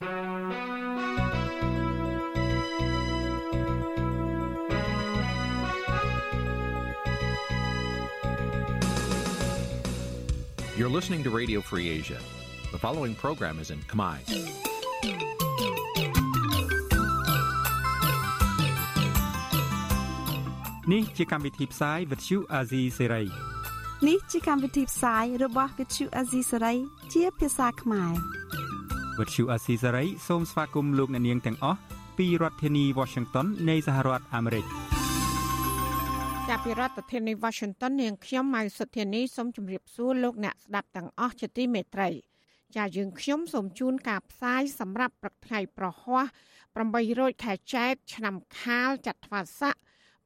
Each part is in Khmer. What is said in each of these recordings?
You're listening to Radio Free Asia. The following program is in Khmer. Nǐ chi càm bi tiệp xáy vệt chiu a zì sê ray នេះជាកម្មវិធីផ្សាយរបស់ Vithu Azisari ជាភាសាខ្មែរ វត្តឈូអាស៊ីសេរីសូមស្វាគមន៍លោកអ្នកនាងទាំងអស់ពីរដ្ឋធានី Washington នៃសហរដ្ឋអាមេរិកចាប់ពីរដ្ឋធានី Washington នាងខ្ញុំម៉ៅសុធានីសូមជម្រាបសួរលោកអ្នកស្ដាប់ទាំងអស់ជាទីមេត្រីចាយើងខ្ញុំសូមជូនការផ្សាយសម្រាប់ព្រឹកថ្ងៃប្រហ័ស8រោចខែចែកឆ្នាំខាលចត្វាស័ក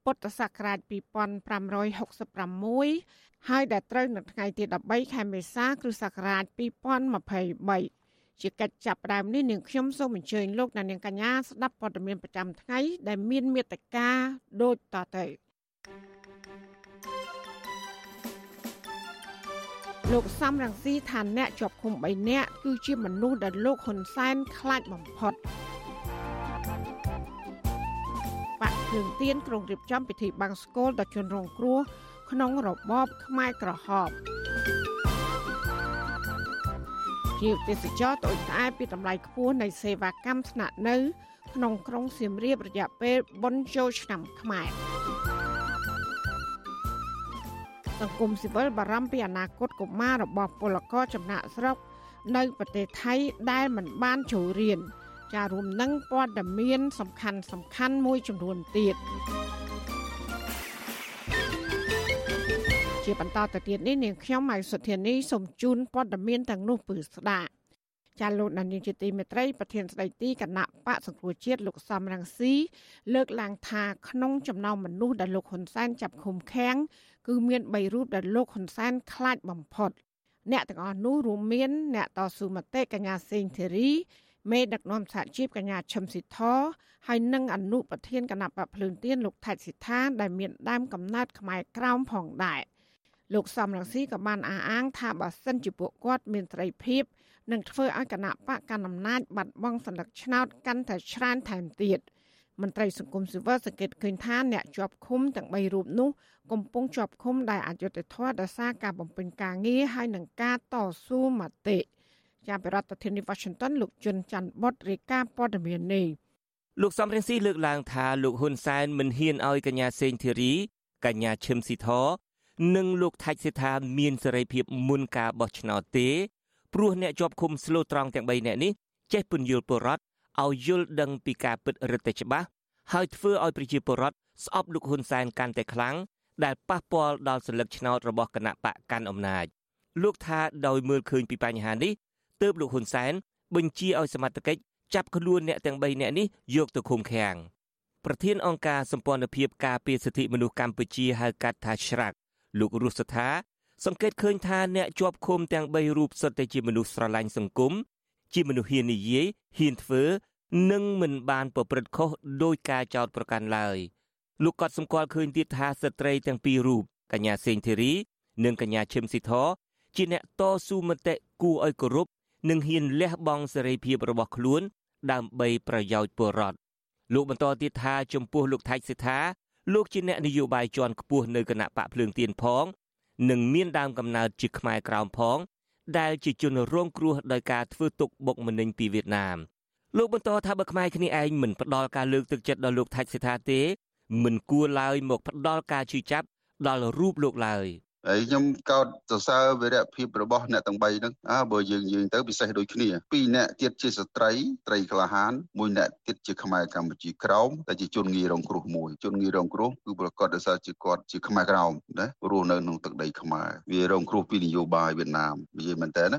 ពុទ្ធសករាជ2566ហើយដែលត្រូវនៅថ្ងៃទី13ខែមេសា គ្រិស្តសករាជ2023 ជាកិច្ចចាប់ផ្ដើមនេះនាងខ្ញុំសូមអញ្ជើញលោកអ្នកនាងកញ្ញាស្ដាប់ព័ត៌មានប្រចាំថ្ងៃដែលមានមេត្តាដូចតទៅលោកសំរងស៊ីថាអ្នកជាប់ឃុំ3នាក់គឺជាមនុស្សដែលលោកហ៊ុនសែនខ្លាចបំផុតបាក់គ្រឿងទៀនក្រុងរៀបចំពិធីបាំងស្កូលដល់ជនរងគ្រោះក្នុងរបបខ្មែរក្រហម ជាទេសចរតូចតាចពីតម្លៃខ្ពស់នៃសេវាកម្មស្នាក់នៅ ក្នុងក្រុងសៀមរាបរយៈពេលបុណ្យចូលឆ្នាំខ្មែរសង្គមស៊ីវិលបារម្ភពីអនាគតកុមាររបស់ពលករចំណាក់ស្រុកនៅប្រទេសថៃដែលមិនបានចូលរៀនចារួមនឹងព័ត៌មានសំខាន់សំខាន់មួយចំនួនទៀត ជាបន្តទៅទៀតនេះនាងខ្ញុំម៉ៃសុធានីសូមជូនព័ត៌មានទាំងនោះពឺស្ដាប់ចាលោកនានីជាទីមេត្រីប្រធានស្ដីទីគណៈបកសង្គ្រោះជាតិលោកសំរងស៊ីលើកឡើងថាក្នុងចំណោមមនុស្សដែលលោកហ៊ុនសែនចាប់ឃុំឃាំងគឺមាន3រូបដែលលោកហ៊ុនសែនខ្លាចបំផុត អ្នកទាំងអស់នោះរួមមាន អ្នកតស៊ូមតិកញ្ញាសេងធីរីមេដឹកនាំសហជីពកញ្ញាឈឹមស៊ីធហើយនិងអនុប្រធានគណៈបកភ្លើងទៀនលោកថៃសិដ្ឋាដែលមានដើមកំណើតខ្មែរក្រោមផងដែរ លោកសំរងស៊ីក៏បានអះអាងថាបើសិនជាពួកគាត់មានត្រីភិបនឹងធ្វើឲ្យគណៈបកកណ្ដាលអំណាចបាត់បង់សន្លឹកឆ្នោតកាន់តែច្រើនថែមទៀតមន្ត្រីសង្គមស៊ីវិលសង្កេតឃើញថាអ្នកជាប់ឃុំទាំង3រូបនោះកំពុងជាប់ឃុំដោយអយុត្តិធម៌ដោយសារការបំពេញការងារហើយនឹងការតស៊ូមតិជាប្រធានាធិបតី Washington លោកជុនច័ន្ទបុតរាយការណ៍ព័ត៌មាននេះលោកសំរងស៊ីលើកឡើងថាលោកហ៊ុនសែនមិនហ៊ានឲ្យកញ្ញាសេងធីរីកញ្ញាឈឹមស៊ីធ និងលោកថាច់សេដ្ឋាមានសេរីភាពមុនការបោះឆ្នោតទេព្រោះអ្នកជាប់ឃុំស្លូតត្រង់ទាំង3នាក់នេះចេះពន្យល់ពលរដ្ឋឲ្យយល់ដឹងពីការពិតរឹតតែច្បាស់ហើយធ្វើឲ្យប្រជាពលរដ្ឋស្អប់លោកហ៊ុនសែនកាន់តែខ្លាំងដែលប៉ះពាល់ដល់សន្លឹកឆ្នោតរបស់គណៈបកកាន់អំណាចលោកថាដោយមើលឃើញពីបញ្ហានេះទើបលោកហ៊ុនសែនបញ្ជាឲ្យសមត្ថកិច្ចចាប់ខ្លួនអ្នកទាំង3នាក់នេះយកទៅឃុំឃាំងប្រធានអង្គការសម្ព័ន្ធភាពការពារសិទ្ធិមនុស្សកម្ពុជាហៅកាត់ថាច្រាក់ លោករស់សថា សង្កេតឃើញថាអ្នកជាប់ឃុំទាំង3រូបសុទ្ធតែជាមនុស្សស្រឡាញ់សង្គមជាមនុស្សហ៊ាននិយាយហ៊ានធ្វើនិងមិនបានប្រព្រឹត្តខុសដោយការចោទប្រកាន់ឡើយលោកក៏សម្គាល់ឃើញទៀតថាស្ត្រីទាំងពីររូបកញ្ញាសេងធីរីនិងកញ្ញាឈឹមស៊ីធជាអ្នកតស៊ូមតិគួរឲ្យគោរពនិងហ៊ានលះបង់សេរីភាពរបស់ខ្លួន ដើម្បីប្រយោជន៍ពលរដ្ឋលោកបន្តទៀតថាចំពោះលោកថៃសិដ្ឋា លោកជាអ្នកនយោបាយជាន់ខ្ពស់នៅគណៈបកភ្លើងទៀនផង និងមានដើមកំណើតជាខ្មែរក្រោមផង ដែលជាជនរងគ្រោះដោយការធ្វើទុកបុកម្នេញពីវៀតណាមលោកបន្តថាបើខ្មែរគ្នាឯងមិនផ្ដល់ការលើកទឹកចិត្តដល់លោកថាច់សេដ្ឋាទេ មិនគួរឡើយមកផ្ដល់ការជឿចាប់ដល់រូបលោកឡើយ។ ហើយខ្ញុំកោតសរសើរវីរភាពរបស់អ្នកទាំង3ហ្នឹងអើបើយើងយើងទៅពិសេសដូចគ្នាពីរអ្នកទៀតជាស្ត្រីត្រីក្លាហានមួយអ្នកទៀតជាខ្មែរកម្ពុជាក្រោមតែជាជនងាយរងគ្រោះមួយជនងាយរងគ្រោះគឺប្រកាសដោយសារជាគាត់ជាខ្មែរក្រោមណារស់នៅក្នុងទឹកដីខ្មែរវារងគ្រោះពីនយោបាយវៀតណាមនិយាយមែនតើណា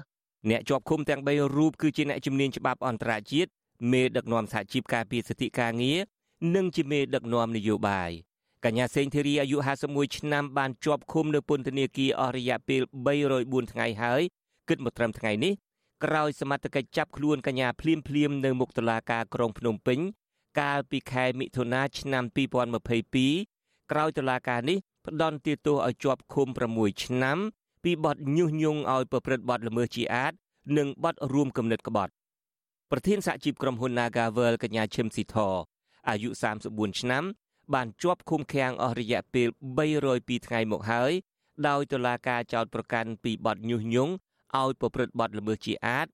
អ្នកជាប់ឃុំទាំង3រូបគឺជាអ្នកជំនាញច្បាប់អន្តរជាតិមេដឹកនាំសហជីពការពារសិទ្ធិការងារនិងជាមេដឹកនាំនយោបាយ កញ្ញាសេងធីរីអាយុ51ឆ្នាំបានជាប់ឃុំនៅពន្ធនាគារអស់រយៈពេល304ថ្ងៃហើយគិតមកត្រឹមថ្ងៃនេះក្រោយសមត្ថកិច្ចចាប់ខ្លួនកញ្ញាភ្លាមភ្លាមនៅមុខតុលាការក្រុងភ្នំពេញកាលពីខែមិថុនាឆ្នាំ2022ក្រោយតុលាការនេះផ្ដន្ទាទោសឲ្យជាប់ឃុំ6ឆ្នាំ ពីបទញុះញង់ឲ្យប្រព្រឹត្តបទល្មើសជាអាត និងបទរួមគំនិតក្បត់ប្រធានសហជីពក្រុមហ៊ុន Nagavel កញ្ញាឈឹមស៊ីធអាយុ34ឆ្នាំ បានជាប់ឃុំឃាំងអស់រយៈពេល302ថ្ងៃមកហើយដោយតុលាការចោទប្រកាន់ពីបទញុះញង់ឲ្យប្រព្រឹត្តបទល្មើសជាអាត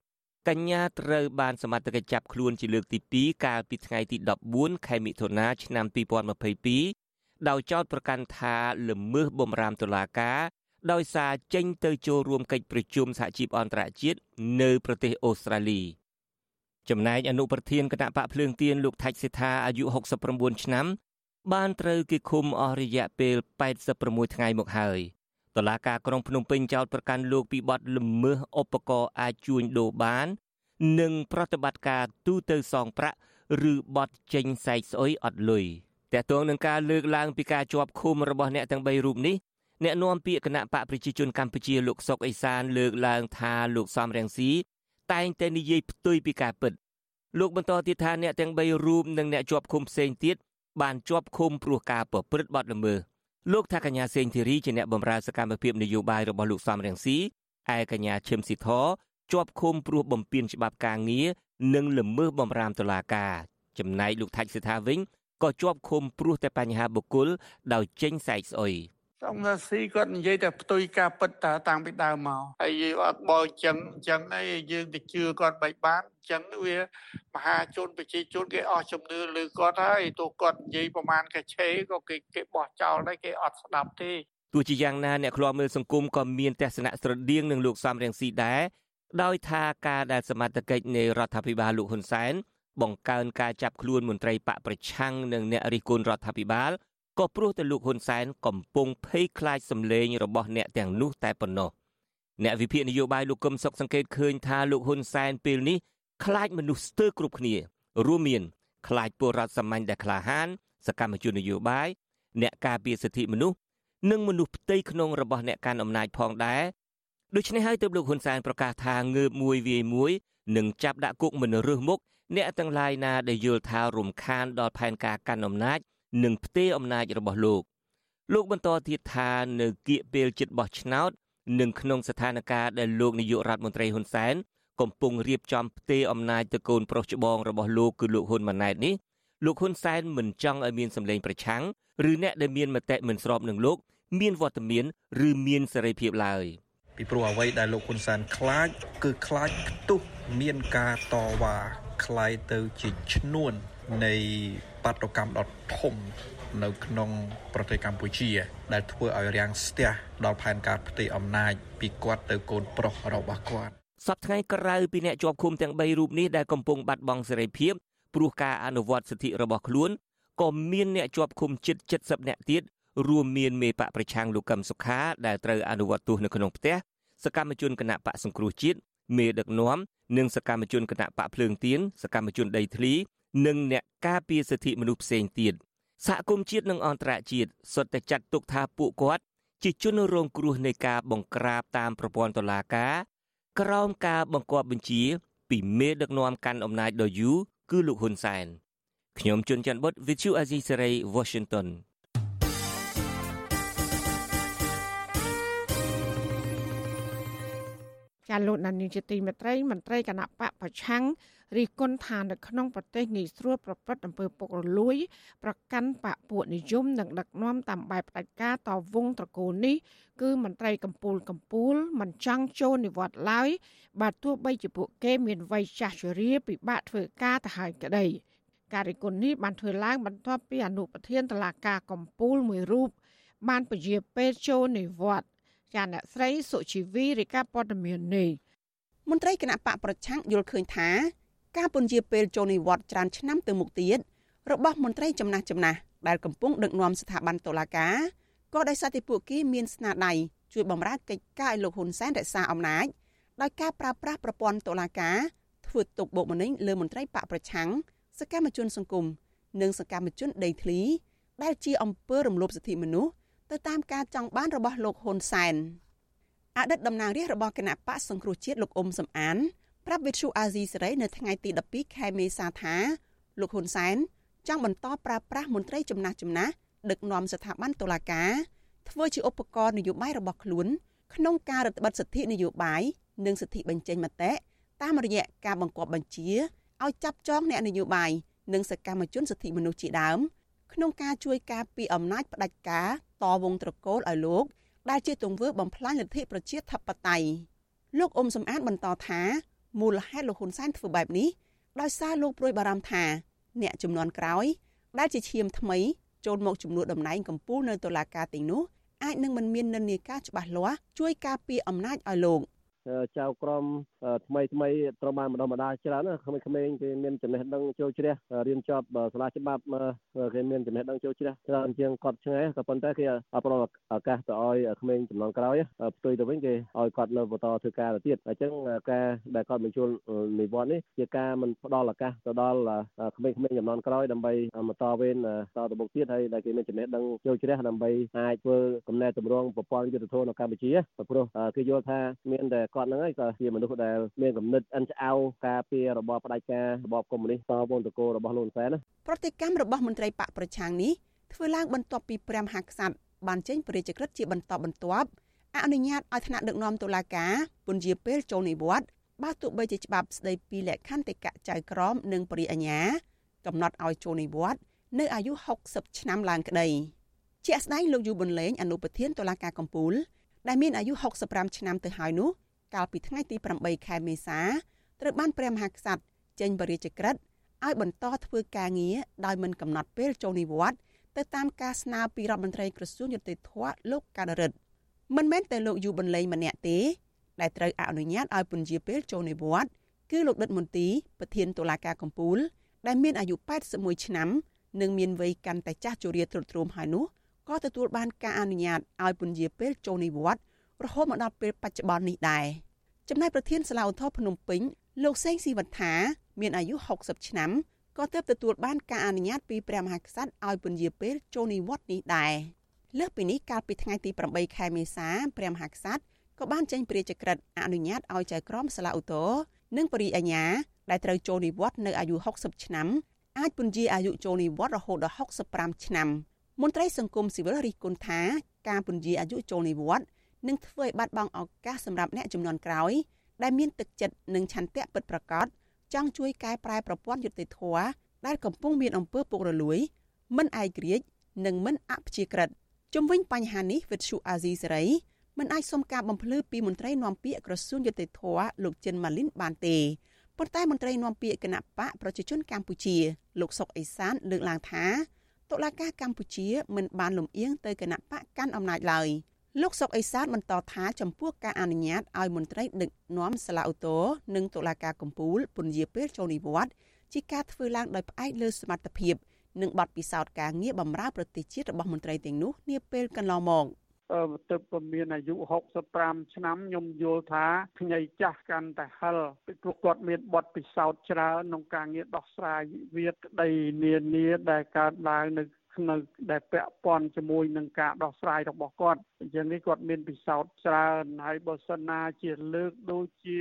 កញ្ញាត្រូវបានសមត្ថកិច្ចចាប់ខ្លួនជាលើកទី2កាលពីថ្ងៃទី14ខែមិថុនាឆ្នាំ2022ដោយចោទប្រកាន់ថាល្មើសបំរាមតុលាការដោយសារចេញទៅចូលរួមកិច្ចប្រជុំសហជីពអន្តរជាតិនៅប្រទេសអូស្ត្រាលីចំណែកអនុប្រធានគណៈបកភ្លើងទៀនលោកថាច់សេដ្ឋាអាយុ69ឆ្នាំ បានត្រូវគេឃុំអស់រយៈពេល86ថ្ងៃមកហើយតឡាការក្រុងភ្នំពេញចោទប្រកាន់លោកពីបទល្មើសឧបករណ៍អាចជួញដូរបាន និងប្រតិបត្តិការទូទៅសងប្រាក់ឬបទចេញសែកស្អុយអត់លុយតើតើនឹងការលើកឡើងពីការជាប់ឃុំរបស់អ្នកទាំង3រូបនេះអ្នកនាំពាក្យគណៈបកប្រជាជនកម្ពុជាលោកសុកអេសានលើកឡើងថាលោកសំរងស៊ីតែងតែនិយាយផ្ទុយពីការពិតលោកបន្តទៀតថាអ្នកទាំង3រូបនិងអ្នកជាប់ឃុំផ្សេងទៀត បានជាប់ឃុំព្រោះការប្រព្រឹត្តបទល្មើសលោកថាកញ្ញាសេងធីរីជាអ្នកបម្រើសកម្មភាពនយោបាយរបស់លោកសំរងស៊ីឯកញ្ញាឈឹមស៊ីធជាប់ឃុំព្រោះបំពានច្បាប់ការងារនិងល្មើសបំរាមតុលាការចំណែកលោកថាច់សិដ្ឋាវិញក៏ជាប់ឃុំព្រោះតែបញ្ហាបុគ្គលដោយចេញសែកស្អុយ សំរាស៊ីគាត់និយាយតែផ្ទុយការពិតតើតាំងពីដើមមកហើយយើងអត់បោចឹងចឹងហើយយើងទៅជឿគាត់បែបបានចឹងវាមហាជនប្រជាជនគេអស់ជំនឿលើគាត់ហើយទោះគាត់និយាយប្រមាណកាឆេក៏គេគេបោះចោលដែរគេអត់ស្ដាប់ទេទោះជាយ៉ាងណាអ្នកខ្លោមើលសង្គមក៏មានទស្សនៈស្រដៀងនឹងលោកសំរៀងស៊ីដែរដោយថាការដែលសមត្ថកិច្ចនៃរដ្ឋាភិបាលលោកហ៊ុនសែនបង្កើនការចាប់ខ្លួនមន្ត្រីបកប្រឆាំងនិងអ្នករិះគន់រដ្ឋាភិបាល ក៏ព្រោះតែលោកហ៊ុនសែនកំពុងភ័យខ្លាចសម្លេងរបស់អ្នកទាំងនោះតែប៉ុណ្ណោះអ្នកវិភាគនយោបាយលោកកឹមសុខសង្កេតឃើញថាលោកហ៊ុនសែនពេលនេះខ្លាចមនុស្សស្ទើរគ្រប់គ្នារួមមានខ្លាចពលរដ្ឋសាមញ្ញដែលក្លាហានសកម្មជននយោបាយអ្នកការពារសិទ្ធិមនុស្សនិងមនុស្សផ្ទៃក្នុងរបស់អ្នកកាន់អំណាចផងដែរដូច្នេះហើយទើបលោកហ៊ុនសែនប្រកាសថាងើបមួយវាយមួយនឹងចាប់ដាក់គុកមិនរើសមុខអ្នកទាំងឡាយណាដែលយល់ថារំខានដល់ផែនការកាន់អំណាច និងផ្ទេរអំណាចរបស់លោក លោកបន្តទៀតថានៅគៀកពេលជិតបោះឆ្នោតនិងក្នុងស្ថានភាពដែលលោកនាយករដ្ឋមន្ត្រីហ៊ុនសែនកំពុងរៀបចំផ្ទេរអំណាចទៅកូនប្រុសច្បងរបស់លោកគឺលោកហ៊ុនម៉ាណែតនេះលោកហ៊ុនសែនមិនចង់ឲ្យមានសម្លេងប្រឆាំងឬអ្នកដែលមានមតិមិនស្របនឹងលោក មានវត្តមានឬមានសេរីភាពឡើយពីព្រោះអ្វីដែលលោកហ៊ុនសែនខ្លាច គឺខ្លាចផ្ទុះមានការតវ៉ាខ្លាយទៅជាឈ្នួននៃ បាតុកម្មដ៏ធំនៅក្នុងប្រទេសកម្ពុជា ដែលធ្វើឲ្យរាំងស្ទះដល់ផែនការផ្ទៃអំណាចពីគាត់ទៅកូនប្រុសរបស់គាត់សប្តាហ៍ក្រៅពីអ្នកជាប់ឃុំទាំង3រូបនេះដែលកំពុងបាត់បង់សេរីភាពព្រោះការអនុវត្តសិទ្ធិរបស់ខ្លួនក៏មានអ្នកជាប់ឃុំជិត70នាក់ទៀតរួមមានមេបកប្រឆាំងលោកកឹមសុខាដែលត្រូវអនុវត្តទោសនៅក្នុងផ្ទះសកម្មជនគណៈបកសង្គ្រោះជាតិមេដឹកនាំនិងសកម្មជនគណៈបកភ្លើងទៀនសកម្មជនដីធ្លី និងអ្នកការពារសិទ្ធិមនុស្សផ្សេងទៀតសហគមន៍ជាតិនិងអន្តរជាតិសុទ្ធតែចាត់ទុកថាពួកគាត់ជាជនរងគ្រោះនៃការបង្ក្រាបតាមប្រព័ន្ធតុលាការក្រោមការបង្គាប់បញ្ជា ពីមេដឹកនាំកាន់អំណាចដ៏យូរគឺលោកហ៊ុនសែនខ្ញុំជួនច័ន្ទបុត Vithu Azisery Washington ចាលោកណានីជាទីមេត្រីមន្ត្រីគណៈបកប្រឆាំង រិះគន់ថានៅក្នុងប្រទេសងាយស្រួលប្រព្រឹត្តអំពើពុករលួយ ប្រកាន់បកពួកនិយមនិងដឹកនាំតាមបែបផ្ដាច់ការតវងត្រកូលនេះគឺមន្ត្រីកម្ពូលកម្ពូលមិនចង់ចូលនិវត្តន៍ឡើយបើទោះបីជាពួកគេមានវ័យចាស់ជរាពិបាកធ្វើការទៅហើយក្តីការរិះគន់នេះបានធ្វើឡើងបន្ទាប់ពីអនុប្រធានតឡាការកម្ពូលមួយរូបបានពជាពេលចូលនិវត្តន៍ចាអ្នកស្រីសុជីវីរាយការណ៍ព័ត៌មាននេះមន្ត្រីគណៈបកប្រឆាំងយល់ឃើញថា ការពន្យាពេលចូលនិវត្តន៍ច្រើនឆ្នាំទៅមុខទៀតរបស់មន្ត្រីចំណាស់ចំណាស់ដែលកំពុងដឹកនាំស្ថាប័នតុលាការក៏ដោយសារតែពួកគេមានស្នាដៃជួយបម្រើកិច្ចការឲ្យលោកហ៊ុនសែនរក្សាអំណាចដោយការប្រើប្រាស់ប្រព័ន្ធតុលាការធ្វើទុកបុកម្នេញលើមន្ត្រីបកប្រឆាំងសកម្មជនសង្គមនិងសកម្មជនដីធ្លី ដែលជាអំពើរំលោភសិទ្ធិមនុស្សទៅតាមការចង់បានរបស់លោកហ៊ុនសែនអតីតតំណាងរាស្ត្ររបស់គណៈបកសង្គ្រោះជាតិលោកអ៊ុំសំអាន ប្រាប់វិទ្យុអាស៊ីសេរីនៅថ្ងៃទី12ខែមេសាថាលោកហ៊ុនសែនចង់បន្តប្រើប្រាស់មន្ត្រីចំណាស់ចំណាស់ដឹកនាំស្ថាប័នតុលាការធ្វើជាឧបករណ៍នយោបាយរបស់ខ្លួន ក្នុងការរដ្ឋបិទសិទ្ធិនយោបាយនិងសិទ្ធិបញ្ចេញមតិតាមរយៈការបង្គាប់បញ្ជាឲ្យចាប់ចងអ្នកនយោបាយនិងសកម្មជនសិទ្ធិមនុស្សជាដើមក្នុងការជួយការពីអំណាចផ្ដាច់ការតវងត្រកូលឲ្យលោកដែលជាទង្វើបំផ្លាញលទ្ធិប្រជាធិបតេយ្យលោកអ៊ុំសំអាតបន្តថា មូលហេតុលោកហ៊ុនសែនធ្វើបែបនេះដោយសារលោកព្រួយបារម្ភថាអ្នកចំនួនក្រោយដែលជាឈាមថ្មីចូលមកជំនួសតំណែងកម្ពុជានៅតុលាការទីនោះអាចនឹងមិនមាននិន្នាការច្បាស់លាស់ជួយការពារអំណាចឲ្យលោក ចៅក្រមថ្មីថ្មីត្រូវបានបណ្ដុះបណ្ដាលច្រើនក្មេងៗគេមានចំណេះដឹងចូលជ្រះរៀនចប់សាលាច្បាប់គេមានចំណេះដឹងចូលជ្រះច្រើនជាងគាត់ឆ្ងាយក៏ប៉ុន្តែគេអត់ផ្ដល់ឱកាសទៅឲ្យក្មេងចំនួនក្រោយផ្ទុយទៅវិញគេឲ្យគាត់នៅបន្តធ្វើការទៅទៀតអញ្ចឹងការដែលគាត់បញ្ជូននិវត្តនេះជាការមិនផ្ដល់ឱកាសទៅដល់ក្មេងៗចំនួនក្រោយដើម្បីបន្តវេនតទៅមុខទៀតហើយដែលគេមានចំណេះដឹងចូលជ្រះដើម្បីអាចធ្វើកំណែតម្រង់ប្រព័ន្ធយុទ្ធសាស្ត្រនៅកម្ពុជាព្រោះគេយល់ថាមានតែគាត់ហ្នឹងហើយក៏ជាមនុស្សដែលមានគំនិតអិនឆ្អៅការពាររបបផ្ដាច់ការរបបកុម្មុយនីសតវងតកោរបស់លោកហ៊ុនសែនណាប្រតិកម្មរបស់មន្ត្រីបកប្រឆាំងនេះធ្វើឡើងបន្ទាប់ពីព្រះមហាក្សត្របានចេញព្រះរាជក្រឹត្យជាបន្តបន្ទាប់អនុញ្ញាតឲ្យថ្នាក់ដឹកនាំតុលាការពន្យាពេលចូលនិវត្តន៍បើទោះបីជាច្បាប់ស្ដីពីលក្ខន្តិកៈចៅក្រមនិងបរិយាញ្ញាកំណត់ឲ្យចូលនិវត្តន៍នៅអាយុ60ឆ្នាំឡើងក្តីជាក់ស្ដែងលោកយូប៊ុនលេងអនុប្រធានតុលាការកំពូលដែលមានអាយុ65ឆ្នាំទៅហើយនោះ កាលពីថ្ងៃទី8ខែមេសាត្រូវបានព្រះមហាក្សត្រចេញបរិយាក្រឹត្យឲ្យបន្តធ្វើការងារដោយមិនកំណត់ពេលចូលនិវត្តន៍ទៅតាមការស្នើពីរដ្ឋមន្ត្រីក្រសួងយុតិធធលោកកាដរិទ្ធមិនមែនតែលោកយូប៊ុនលេងម្នាក់ទេដែលត្រូវអនុញ្ញាតឲ្យពន្យាពេលចូលនិវត្តន៍គឺលោកដិតមន្ទីប្រធានតុលាការកំពូល ដែលមានអាយុ81ឆ្នាំនិងមានវ័យកាន់តែចាស់ជរាទ្រុឌទ្រោមហើយនោះក៏ទទួលបានការអនុញ្ញាតឲ្យពន្យាពេលចូលនិវត្តន៍ រហូតមកដល់ពេលបច្ចុប្បន្ននេះដែរចំណែកប្រធានសាលាឧទ្ធរភ្នំពេញលោកសេងស៊ីវត្ថាមានអាយុ60ឆ្នាំក៏ទើបទទួលបានការអនុញ្ញាតពីព្រះមហាក្សត្រឲ្យពន្យាពេលចូលនិវត្តន៍នេះដែរលើសពីនេះកាលពីថ្ងៃទី8ខែមេសាព្រះមហាក្សត្រក៏បានចេញព្រះរាជក្រឹត្យអនុញ្ញាតឲ្យចៅក្រមសាលាឧទ្ធរនិងបរិយាញ្ញាដែលត្រូវចូលនិវត្តន៍នៅអាយុ60ឆ្នាំអាចពន្យាអាយុចូលនិវត្តន៍រហូតដល់65ឆ្នាំមន្ត្រីសង្គមស៊ីវិលរិះគន់ថាការពន្យាអាយុចូលនិវត្តន៍ នឹងធ្វើឲ្យបាត់បង់ឱកាសសម្រាប់អ្នកចំនួនក្រោយដែលមានទឹកចិត្តនិងឆន្ទៈពិតប្រាកដចង់ជួយកែប្រែប្រព័ន្ធយុតិធធដែលកំពុងមានអំពើពុករលួយ មិនឯករាជ្យនិងមិនអព្យាក្រឹតជំវិញបញ្ហានេះវិទ្យុអាស៊ីសេរីមិនអាចសុំការបំភ្លឺពីមន្ត្រីនាំពាក្យក្រសួងយុតិធធលោកចិនម៉ាលីនបានទេប៉ុន្តែមន្ត្រីនាំពាក្យគណៈបកប្រជាជនកម្ពុជា លោកសុកអេសានលើកឡើងថាតុលាការកម្ពុជាមិនបានលំអៀងទៅគណៈបកកាន់អំណាចឡើយ លោកសុកអេសានបន្តថាចំពោះការអនុញ្ញាតឲ្យមន្ត្រីដឹកនាំសាលាឧទ្ធរនិងតុលាការកំពូលពន្យាពេលចូលនិវត្តន៍ជាការធ្វើឡើងដោយផ្អែកលើសមត្ថភាពនិងបទពិសោធន៍ការងារបម្រើប្រទេសជាតិរបស់មន្ត្រីទាំងនោះនាពេលកន្លងមកទៅពមានអាយុ65ឆ្នាំខ្ញុំយល់ថាខ្ញីចាស់កាន់តែហិលពីព្រោះគាត់មានបទពិសោធន៍ច្រើនក្នុងការងារដោះស្រាយវិវាទក្តីនានាដែលកើតឡើងនៅ នៅដែលពាក់ព័ន្ធជាមួយនឹងការដោះស្រាយរបស់គាត់អញ្ចឹងនេះគាត់មានពិសោធន៍ច្រើនហើយបើសិនណាជាលើកដូចជា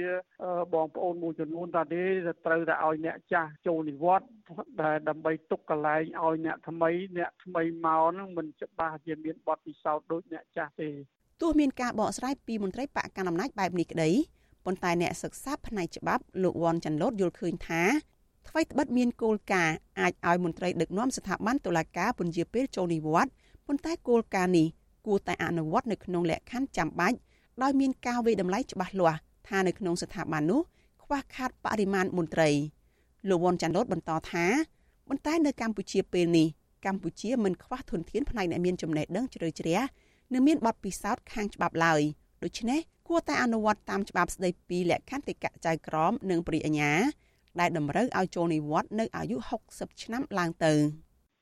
បងប្អូនមួយចំនួនតាទេត្រូវតែឲ្យអ្នកចាស់ចូលនិវត្តន៍ដែលដើម្បីទុកកន្លែងឲ្យអ្នកថ្មីអ្នកថ្មីមកហ្នឹងមិនច្បាស់ជាមានបទពិសោធន៍ដូចអ្នកចាស់ទេទោះមានការបកស្រាយពីមន្ត្រីបកកណ្ដាលអំណាចបែបនេះក្តីប៉ុន្តែអ្នកសិក្សាផ្នែកច្បាប់លោកវ៉ាន់ចាន់ឡូតយល់ឃើញថា ថ្មីត្បិតមានគោលការណ៍អាចឲ្យមន្ត្រីដឹកនាំស្ថាប័នតុលាការពន្យាពេលចូលនិវត្តន៍ប៉ុន្តែគោលការណ៍នេះគួរតែអនុវត្តនៅក្នុងលក្ខខណ្ឌចាំបាច់ដោយមានការវិតម្លៃច្បាស់លាស់ថានៅក្នុងស្ថាប័ននោះខ្វះខាតបរិមាណមន្ត្រីលោកវ៉ាន់ចាន់ឡូតបន្តថាប៉ុន្តែនៅកម្ពុជាពេលនេះកម្ពុជាមិនខ្វះធនធានផ្នែកអ្នកមានចំណេះដឹងជ្រៅជ្រះនិងមានបទពិសោធន៍ខាងច្បាប់ឡើយដូច្នេះគួរតែអនុវត្តតាមច្បាប់ស្តីពីលក្ខន្តិកៈចៅក្រមនិងបរិញ្ញា ដែលតម្រូវឲ្យចូលនិវត្តន៍នៅអាយុ60ឆ្នាំឡើងទៅ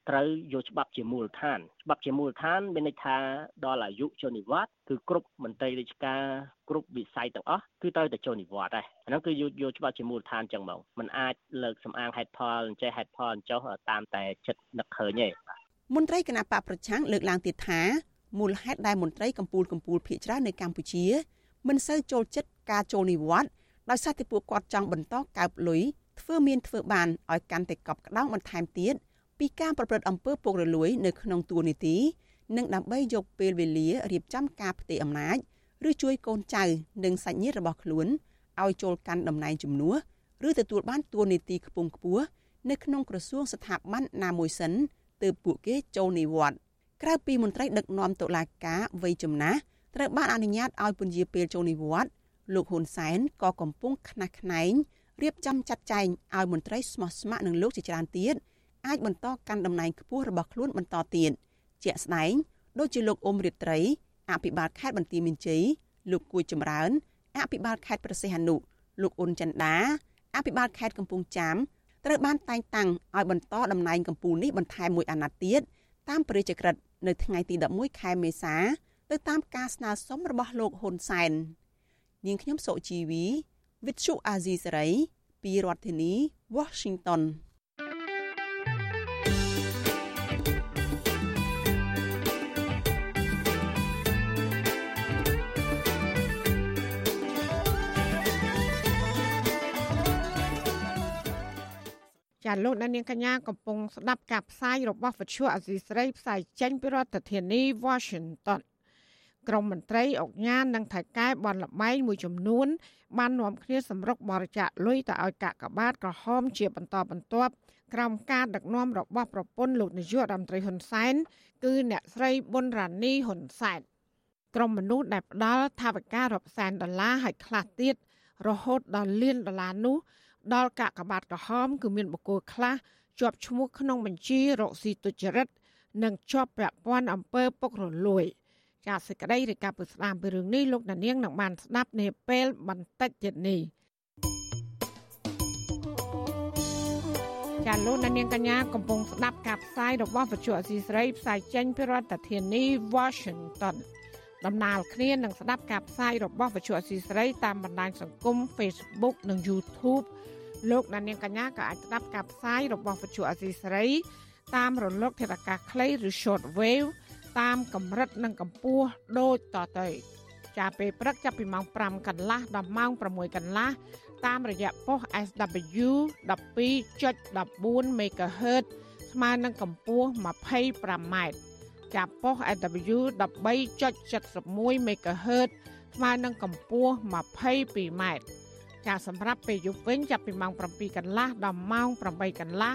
ត្រូវយកច្បាប់ជាមូលដ្ឋានច្បាប់ជាមូលដ្ឋានមានន័យថាដល់អាយុចូលនិវត្តន៍គឺគ្រប់មន្ត្រីរាជការគ្រប់វិស័យទាំងអស់គឺត្រូវតែចូលនិវត្តន៍ដែរអាហ្នឹងគឺយកយកច្បាប់ជាមូលដ្ឋានចឹងមកมันអាចលើកសំអាងហេតុផលអញ្ចេះហេតុផលអញ្ចោះតាមតែចិត្តនឹកឃើញទេមន្ត្រីគណៈបកប្រឆាំងលើកឡើងទៀតថាមូលហេតុដែលមន្ត្រីកម្ពុជាកម្ពុជាភៀកច្រើននៅកម្ពុជាមិនសូវចូលចិត្តការចូលនិវត្តន៍ ដោយសារតែពួកគាត់ចង់បន្តកើបលុយធ្វើមានធ្វើបានឲ្យកាន់តែកប់ក្តោងបន្ថែមទៀតពីការប្រព្រឹត្តអំពើពុករលួយនៅក្នុងទួលនីតិនិងដើម្បីយកពេលវេលារៀបចំការផ្ទេរអំណាចឬជួយកូនចៅនិងសាច់ញាតិរបស់ខ្លួនឲ្យចូលកាន់តំណែងជំនួសឬទទួលបានតួនាទីខ្ពង់ខ្ពស់នៅក្នុងក្រសួងស្ថាប័នណាមួយសិនទើបពួកគេចូលនិវត្តន៍ក្រៅពីមន្ត្រីដឹកនាំតុលាការវ័យចំណាស់ត្រូវបានអនុញ្ញាតឲ្យពន្យាពេលចូលនិវត្តន៍ លោកហ៊ុនសែនក៏កំពុងខ្នះខ្នែងរៀបចំចាត់ចែងឲ្យមន្ត្រីស្មោះស្ម័គ្រនឹងលោកជាច្រើនទៀតអាចបន្តកាន់តំណែងខ្ពស់របស់ខ្លួនបន្តទៀតជាក់ស្ដែងដូចជាលោកអ៊ុំរិទ្រីអភិបាលខេត្តបន្ទាយមានជ័យលោកគួយចម្រើនអភិបាលខេត្តប្រសិទ្ធអនុលោកអ៊ុនចន្ទាអភិបាលខេត្តកំពង់ចាមត្រូវបានតែងតាំងឲ្យបន្តតំណែងកម្ពុជានេះបន្ថែមមួយអាណត្តិទៀតតាមព្រះរាជក្រឹត្យនៅថ្ងៃទី11ខែមេសាទៅតាមការស្នើសុំរបស់លោកហ៊ុនសែន នាងខ្ញុំសុជីវី Vithu Azizi Saray ពីរដ្ឋធានី Washington ចាលោកអ្នកនាងកញ្ញាកំពុងស្ដាប់ការផ្សាយរបស់វិទ្យុអសីស្រីផ្សាយចេញពីរដ្ឋធានី Washington ក្រមមន្ត្រីអង្គញានិងថៃកែបនលបែងមួយចំនួន បាននាំគ្នាសម្រុកបរិច្ចាគលុយទៅឲ្យកាកបាទក្រហមជាបន្តបន្ទាប់ក្រោមការដឹកនាំរបស់ប្រពន្ធលោកនាយករដ្ឋមន្ត្រីហ៊ុនសែនគឺអ្នកស្រីប៊ុនរ៉ានីហ៊ុនសែនក្រុមមនុស្សដែលផ្ដល់ថវិការាប់សែនដុល្លារឲ្យខ្លះទៀតរហូតដល់លានដុល្លារនោះ ដល់កាកបាទក្រហម គឺមានបុគ្គលខ្លះជាប់ឈ្មោះក្នុងបញ្ជីរកស៊ីទុច្ចរិតនិងជាប់ពាក់ព័ន្ធអំពើពុករលួយ ចាសសេចក្តីរាយការណ៍ពីស្ដាមពីរឿងនេះលោកនាងនឹងបានស្ដាប់នាពេលបន្តិចទៀតនេះចាលោកនាងកញ្ញាកំពុងស្ដាប់ការផ្សាយរបស់វិទ្យុអសីស្រីផ្សាយចេញពីរដ្ឋធានី Washington ដំណើរគ្នានឹងស្ដាប់ការផ្សាយរបស់វិទ្យុអសីស្រីតាមបណ្ដាញសង្គម Facebook និង YouTube លោកអ្នកនាងកញ្ញាក៏អាចស្ដាប់ការផ្សាយរបស់វិទ្យុអសីស្រីតាមរលកធាតុអាកាសខ្លីឬ short wave តាមកម្រិតនិងកម្ពស់ដូចតទៅចាប់ពេលព្រឹកចាប់ពីម៉ោង5កន្លះដល់ម៉ោង6កន្លះតាមរយៈប៉ុស SW 12.14 MHz ស្មើនឹងកម្ពស់ 25m ចាប់ប៉ុស SW 13.71 MHz ស្មើនឹងកម្ពស់ 22m ចាសម្រាប់ពេលយប់វិញចាប់ពីម៉ោង7កន្លះដល់ម៉ោង8កន្លះ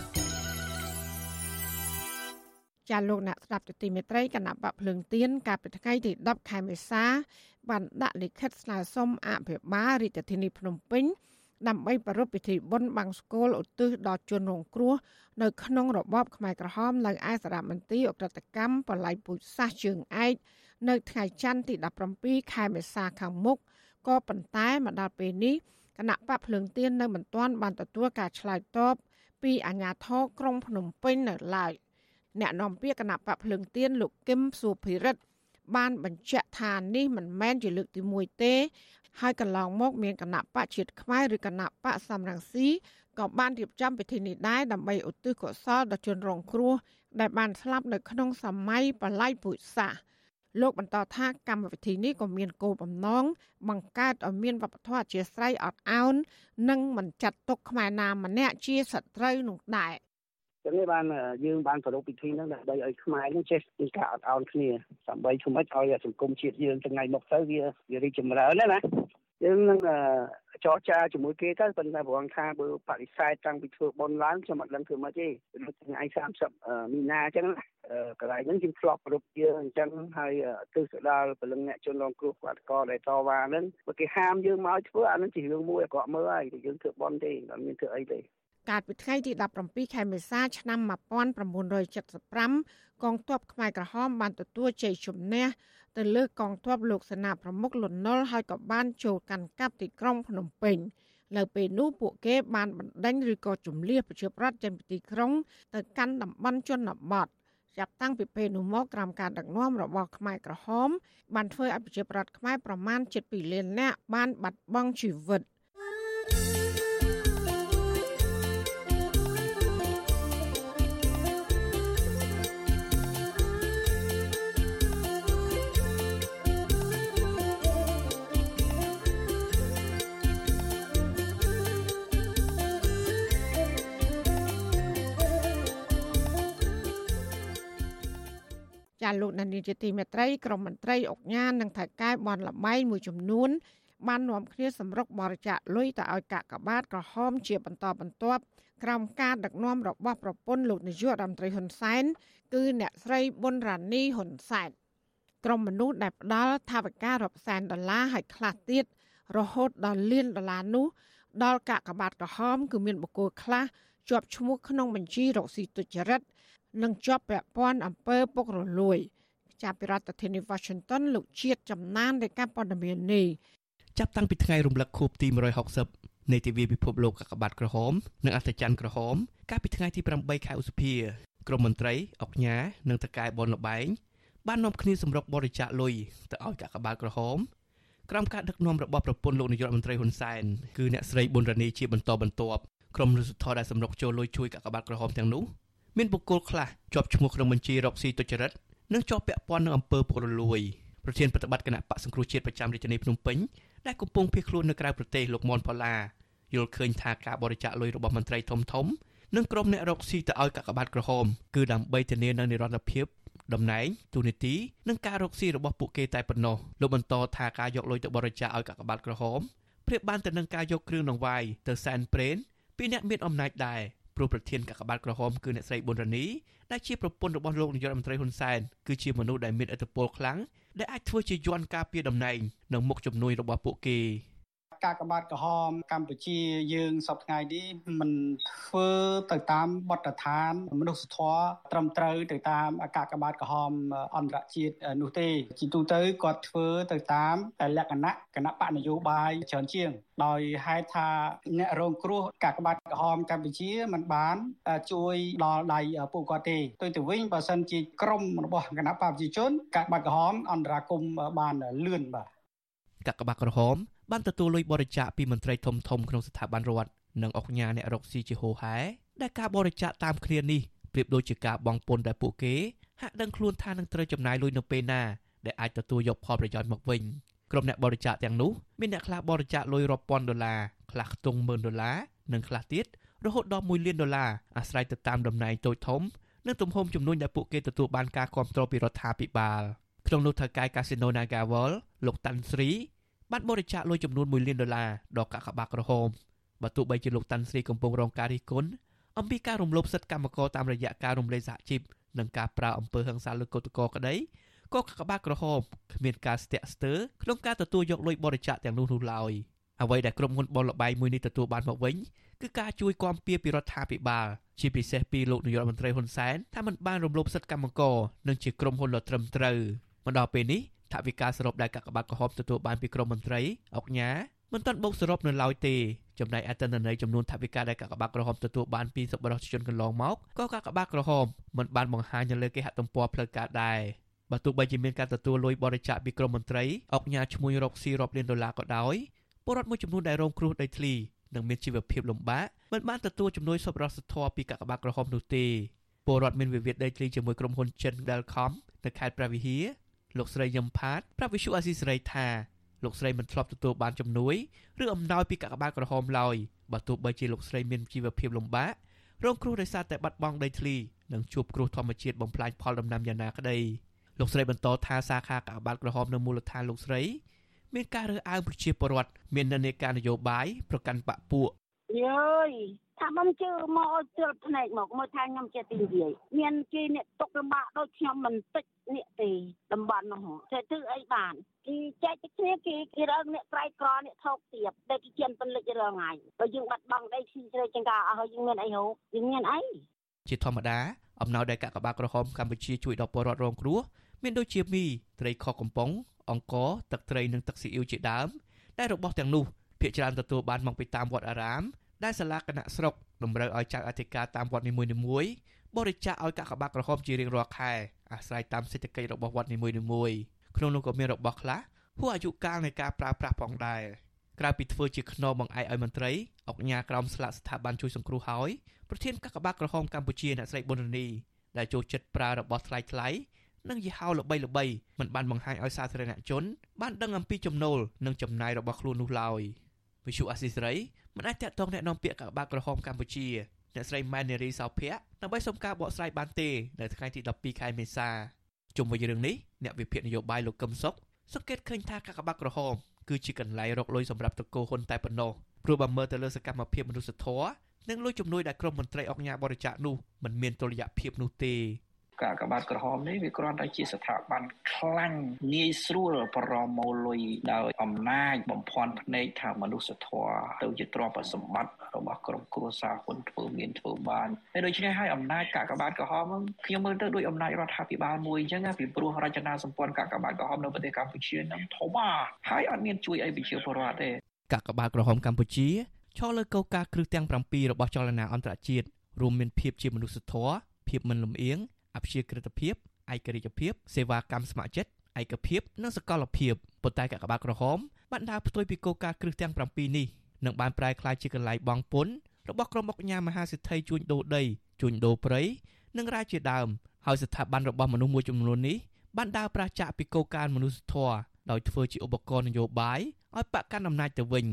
ចាលោកអ្នកស្ដាប់ទទីមេត្រីគណៈបកភ្លើងទៀនកាលពីថ្ងៃទី10ខែមេសា បានដាក់លិខិតស្នើសុំអភិបាលរាជធានីភ្នំពេញដើម្បីប្រារព្ធពិធីបុណ្យបង្សុកូលឧទ្ទិសដល់ជនរងគ្រោះនៅក្នុងរបបខ្មែរក្រហមនៅឯសារមន្ទីរអក្រិតកម្មបល័យពូជសាសជើងឯកនៅថ្ងៃច័ន្ទទី17ខែមេសាខាងមុខក៏ប៉ុន្តែមកដល់ពេលនេះគណៈបកភ្លើងទៀននៅមិនទាន់បានទទួលការឆ្លើយតបពីអាជ្ញាធរក្រុងភ្នំពេញនៅឡើយ អ្នកនាំពាក្យគណៈបកភ្លើងទៀនលោកគឹមសុភិរិទ្ធបានបញ្ជាក់ថានេះមិនមែនជាលើកទី1ទេ ហើយកន្លងមកមានគណៈបកជាតិខ្មែរឬគណៈបកសំរងស៊ីក៏បានរៀបចំពិធីនេះដែរដើម្បីឧទ្ទិសកុសលដល់ជនរងគ្រោះដែលបានស្លាប់នៅក្នុងសម័យបល័យពូជសាសន៍លោកបន្តថាកម្មវិធីនេះក៏មានគោលបំណងបង្កើតឲ្យមានវប្បធម៌អធិស្ស្រ័យអត់ឱននិងមិនចាត់ទុកខ្មែរណាម្នាក់ជាសត្រូវនោះដែរ ចឹងនេះបានយើងបានប្រារព្ធពិធីហ្នឹងដើម្បីឲ្យខ្មែរហ្នឹងចេះពីការអត់ឱនគ្នាដើម្បីធ្វើម៉េចឲ្យសង្គមជាតិយើងថ្ងៃមុខទៅវាវារីកចម្រើនណាណាយើងនឹងចរចាជាមួយគេទៅប៉ុន្តែប្រងថាបើបដិសេធតាំងពីធ្វើបនឡើងខ្ញុំអត់ដឹងធ្វើម៉េចទេដូចថ្ងៃ30មីនាអញ្ចឹងកន្លែងហ្នឹងយើងធ្លាប់ប្រពយើងអញ្ចឹងហើយទិសដល់ពលឹងអ្នកជនរងគ្រោះបាតុករដែលតវ៉ាហ្នឹងបើគេហាមយើងមកធ្វើអាហ្នឹងជារឿងមួយអាក្រក់មើលហើយយើងធ្វើបនទេអត់មានធ្វើអីទេ កាលពីថ្ងៃទី17ខែមេសា ឆ្នាំ1975កងទ័ពខ្មែរក្រហមបានទទួលជ័យជំនះទៅលើកងទ័ពលោកសេនាប្រមុខលន់នល់ហើយក៏បានចូលកាន់កាប់ទីក្រុងភ្នំពេញនៅពេលនោះពួកគេបានបណ្ដេញឬក៏ជំលះប្រជាប្រដ្ឋចេញពីទីក្រុងទៅកាន់តំបន់ជនបទចាប់តាំងពីពេលនោះមកក្រោមការដឹកនាំរបស់ខ្មែរក្រហមបានធ្វើឲ្យប្រជាប្រដ្ឋខ្មែរប្រមាណ7លាននាក់បានបាត់បង់ជីវិត ចាលោកនានីជាទីមេត្រីក្រមមន្ត្រីអុកញ៉ានិងថៃកែបនលបែងមួយចំនួន បាននាំគ្នាសម្រុកបរិច្ចាគលុយទៅឲ្យកាកបាទ ក្រហមជាបន្តបន្ទាប់ក្រោមការដឹកនាំរបស់ប្រពន្ធលោកនាយករដ្ឋមន្ត្រីហ៊ុនសែនគឺអ្នកស្រីប៊ុនរ៉ានីហ៊ុនសែនក្រុមមនុស្សដែលផ្ដល់ថវិការាប់សែនដុល្លារឲ្យខ្លះទៀតរហូតដល់លានដុល្លារនោះដល់កាកបាទក្រហមគឺមានបុគ្គលខ្លះជាប់ឈ្មោះក្នុងបញ្ជីរកស៊ីទុច្ចរិត និងជាប់ពាក់ព័ន្ធអំពើពុករលួយ ចាប់ពីរដ្ឋធានី Washington លោកជាតិចំណាននៃការព័ត៌មាននេះចាប់តាំងពីថ្ងៃរំលឹកខួបទី160នៃទិវាពិភពលោកកាកបាទក្រហមនិងអត្ថច័ន្ទក្រហម កាលពីថ្ងៃទី8ខែឧសភាក្រមមន្ត្រីអុកញ៉ានិងតកែបនលបែងបាននាំគ្នាសម្រុកបរិច្ចាគលុយទៅឲ្យកាកបាទក្រហមក្រោមការដឹកនាំរបស់ប្រពន្ធលោកនាយករដ្ឋមន្ត្រីហ៊ុនសែនគឺអ្នកស្រីប៊ុនរ៉ានីជាបន្តបន្ទាប់ក្រុមរដ្ឋធរដែលសម្រុកចូលលុយជួយកាកបាទក្រហមទាំងនោះ មានបុគ្គលខ្លះជាប់ឈ្មោះក្នុងបញ្ជីរកស៊ីទុច្ចរិតនិងជាប់ពាក់ព័ន្ធនឹងអំពើពុករលួយប្រធានប្រតិបត្តិគណៈបកសង្គ្រោះជាតិប្រចាំរាជធានីភ្នំពេញដែលកំពុងភៀសខ្លួននៅក្រៅប្រទេសលោកមនផល្លាយល់ឃើញថាការបរិច្ចាគលុយរបស់មន្ត្រីធំធំនិងក្រុមអ្នករកស៊ីទៅឲ្យកាកបាទក្រហមគឺដើម្បីធានានូវនិរន្តរភាពតំណែងទូនីតិនិងការរកស៊ីរបស់ពួកគេតែប៉ុណ្ណោះលោកបន្តថាការយកលុយទៅបរិច្ចាគឲ្យកាកបាទក្រហមប្រៀបបានទៅនឹងការយកគ្រឿងដង្វាយទៅសែនព្រេនពីអ្នកមានអំណាចដែរ ព្រោះប្រធានកាកបាទក្រហមគឺអ្នកស្រីប៊ុនរ៉ានីដែលជាប្រពន្ធរបស់លោកនាយករដ្ឋមន្ត្រីហ៊ុនសែនគឺជាមនុស្សដែលមានឥទ្ធិពលខ្លាំងដែលអាចធ្វើជាយន្តការពារតំណែងនិងមុខជំនួយរបស់ពួកគេ កាកបាទក្រហមកម្ពុជាយើងសពថ្ងៃនេះមិនធ្វើទៅតាមបទដ្ឋានមនុស្សធម៌ត្រឹមត្រូវទៅតាមកាកបាទក្រហមអន្តរជាតិនោះទេជាទូទៅគាត់ធ្វើទៅតាមលក្ខណៈគណៈបកនយោបាយច្រើនជាងដោយហេតុថាអ្នករងគ្រោះកាកបាទក្រហមកម្ពុជាមិនបានជួយដល់ដៃពួកគាត់ទេទៅទៅវិញបើសិនជាក្រមរបស់គណៈបកប្រជាជនកាកបាទក្រហមអន្តរាគមបានលឿនបាទកាកបាទក្រហម បានទទួលលុយបរិច្ចាគពីមន្ត្រីធំធំក្នុងស្ថាប័នរដ្ឋនិងអង្គការអ្នករកស៊ីជាហូហែដែលការបរិច្ចាគតាមគ្នានេះប្រៀបដូចជាការបងពុនដែលពួកគេហាក់ដឹងខ្លួនថានឹងត្រូវចំណាយលុយនៅពេលណាដែលអាចទទួលយកផលប្រយោជន៍មកវិញក្រុមអ្នកបរិច្ចាគទាំងនោះមានអ្នកខ្លះបរិច្ចាគលុយរាប់ពាន់ដុល្លារខ្លះខ្ទង់ម៉ឺនដុល្លារនិងខ្លះទៀតរហូតដល់1លានដុល្លារអាស្រ័យទៅតាមតំណែងតូចធំនិងទំហំចំនួនដែលពួកគេទទួលបានការគ្រប់គ្រងពីរដ្ឋាភិបាលក្នុងនោះថៅកែកាស៊ីណូ Nagawal លោកតាន់ស្រី បានបរិច្ចាគលុយចំនួន1លានដុល្លារដល់កាកបាទក្រហមបើទោះបីជាលោកតាន់ស្រីកំពុងរងការរិះគន់អំពីការរំលោភសិទ្ធិកម្មករតាមរយៈការរំលែកសហជីពនិងការប្រើអំពើហិង្សាលើកុតកោក្តីក៏កាកបាទក្រហមគ្មានការស្ទាក់ស្ទើរក្នុងការទទួលយកលុយបរិច្ចាគទាំងនោះនោះឡើយអ្វីដែលក្រុមហ៊ុនបនលបៃមួយនេះទទួលបានមកវិញគឺការជួយគាំពៀពីរដ្ឋាភិបាលជាពិសេសពីលោកនាយករដ្ឋមន្ត្រីហ៊ុនសែនថាมันបានរំលោភសិទ្ធិកម្មករនិងជាក្រុមហ៊ុនដ៏ត្រឹមត្រូវ មកដល់ពេលនេះថវិកាសរុបដែលកាកបាទក្រហមទទួលបានពីក្រមមន្ត្រីអុកញ៉ាមិនទាន់បូកសរុបនៅឡើយទេចំណែកអត្តនន័យចំនួនថវិកាដែលកាកបាទក្រហមទទួលបានពីសប្បុរសជនកន្លងមកក៏កាកបាទក្រហមមិនបានបង្ហាញនៅលើគេហទំព័រផ្លូវការដែរបើទោះបីជាមានការទទួលលុយបរិច្ចាគពីក្រមមន្ត្រីអុកញ៉ាឈ្មោះរកស៊ីរាប់លានដុល្លារក៏ដោយពលរដ្ឋមួយចំនួនដែលរងគ្រោះដីធ្លីនិងមានជីវភាពលំបាកមិនបានទទួលជំនួយសប្បុរសធម៌ពីកាកបាទក្រហមនោះទេពលរដ្ឋមានវិវាទដីធ្លីជាមួយក្រុមហ៊ុនចិន Delcom នៅខេត្តព្រះវិហារ លោកស្រីយឹមផាតប្រាប់វិសុអាស៊ីសេរីថាលោកស្រីមិនធ្លាប់ទទួលបានជំនួយឬអំណោយពីកាកបាទក្រហមឡើយបើទោះបីជាលោកស្រីមានជីវភាពលំបាករងគ្រោះដោយសារតែបាត់បង់ដីធ្លីនិងជួបគ្រោះធម្មជាតិបំផ្លាញផលដំណាំយ៉ាងណាក្តីលោកស្រីបន្តថាសាខាកាកបាទក្រហមនៅមូលដ្ឋានលោកស្រីមានការរើសអើងប្រជាពលរដ្ឋមាននិន្នាការនយោបាយប្រកាន់បកពួក យើយថាខ្ញុំជឿមកឲ្យជឿភ្នែកមកមើលថាខ្ញុំជាទីនិយាយមានគេអ្នកຕົកលំបាកដូចខ្ញុំមិនតិចនេះទេតំបន់នោះតែធ្វើអីបានគេចែកទៅគ្នាគេគេរើអ្នកក្រៃក្រអ្នកថោកទាបតែគេជិនពលិចរងថ្ងៃបើយើងបាត់បង់ដីស៊ីជ្រៅចង្ការអស់យើងមានអីហូបយើងមានអីជាធម្មតាអំណោយដែលកាកបាទក្រហមកម្ពុជាជួយដល់ពលរដ្ឋរងគ្រោះមានដូចជាមីត្រីខកំប៉ុងអង្ករទឹកត្រីនិងទឹកស៊ីអ៊ីវជាដើមដែលរបស់ទាំងនោះភាគច្រើនទទួលបានមកពីតាមវត្តអារាម ដែលសាលាគណៈស្រុកតម្រូវឲ្យចៅអធិការតាមវត្តនីមួយៗបរិច្ចាគឲ្យកាកបាទក្រហមជារៀងរាល់ខែអាស្រ័យតាមសេដ្ឋកិច្ចរបស់វត្តនីមួយៗក្នុងនោះក៏មានរបស់ខ្លះហួសអាយុកាលនៃការប្រើប្រាស់ផងដែរក្រៅពីធ្វើជាខ្នងបង្អែកឲ្យមន្ត្រីអុកញ៉ាក្រមស្លាកស្ថាប័នជួយសង្គ្រោះហើយប្រធានកាកបាទក្រហមកម្ពុជាអ្នកស្រីប៊ុនរនីដែលចូលចិត្តប្រើរបស់ថ្លៃថ្លៃនិងយីហោល្បីល្បីមិនបានបង្ហាញឲ្យសាធារណជនបានដឹងអំពីចំណូលនិងចំណាយរបស់ខ្លួននោះឡើយវិសុអាស៊ីសេរី មិនអាចតកតងអ្នកនាំពាក្យកាកបាទក្រហមកម្ពុជាអ្នកស្រីម៉ែននារីសោភ័ក្រដើម្បីសុំការបកស្រាយបានទេនៅថ្ងៃទី12ខែមេសាជុំវិញរឿងនេះអ្នកវិភាគនយោបាយលោកកឹមសុខសង្កេតឃើញថាកាកបាទក្រហមគឺជាកន្លែងរកលុយសម្រាប់តកោហ៊ុនតែប៉ុណ្ណោះព្រោះបើមើលទៅលើសកម្មភាពមនុស្សធម៌និងលុយជំនួយដែលក្រុមមន្ត្រីអង្គការបរិច្ចាគនោះមិនមានតុល្យភាពនោះទេ កាកបាទក្រហមនេះវាគ្រាន់តែជាស្ថាប័នខ្លាំងងាយស្រួលប្រមូលលុយដោយអំណាចបំភាន់ភ្នែកថាមនុស្សធម៌ទៅជាទ្រព្យសម្បត្តិរបស់ក្រុមគ្រួសារហ៊ុនធ្វើមានធ្វើបានហើយដូច្នេះហើយអំណាចកាកបាទក្រហមខ្ញុំមើលទៅដូចអំណាចរដ្ឋាភិបាលមួយអញ្ចឹងពីព្រោះរចនាសម្ព័ន្ធកាកបាទក្រហមនៅប្រទេសកម្ពុជានឹងធំហើយអត់មានជួយអីប្រជាពលរដ្ឋទេកាកបាទក្រហមកម្ពុជាឈរលើកោការគ្រឹះទាំង7របស់ចលនាអន្តរជាតិរួមមានភាពជាមនុស្សធម៌ភាពមិនលំអៀង អព្យាក្រឹតភាពឯករាជ្យភាពសេវាកម្មស្ម័គ្រចិត្តឯកភាពនិងសកលភាពប៉ុន្តែកាកបាទក្រហមបានដើរផ្ទុយពីគោលការណ៍គ្រឹះទាំង7នេះនិងបានប្រែក្លាយជាកន្លែងបងពុនរបស់ក្រុមអុកញ៉ាមហាសិទ្ធិជួញដូរដីជួញដូរព្រៃនិងរាជាដើមហើយស្ថាប័នរបស់មនុស្សមួយចំនួននេះបានដើរប្រឆាចពីគោលការណ៍មនុស្សធម៌ដោយធ្វើជាឧបករណ៍នយោបាយឲ្យបកកាន់អំណាចទៅវិញ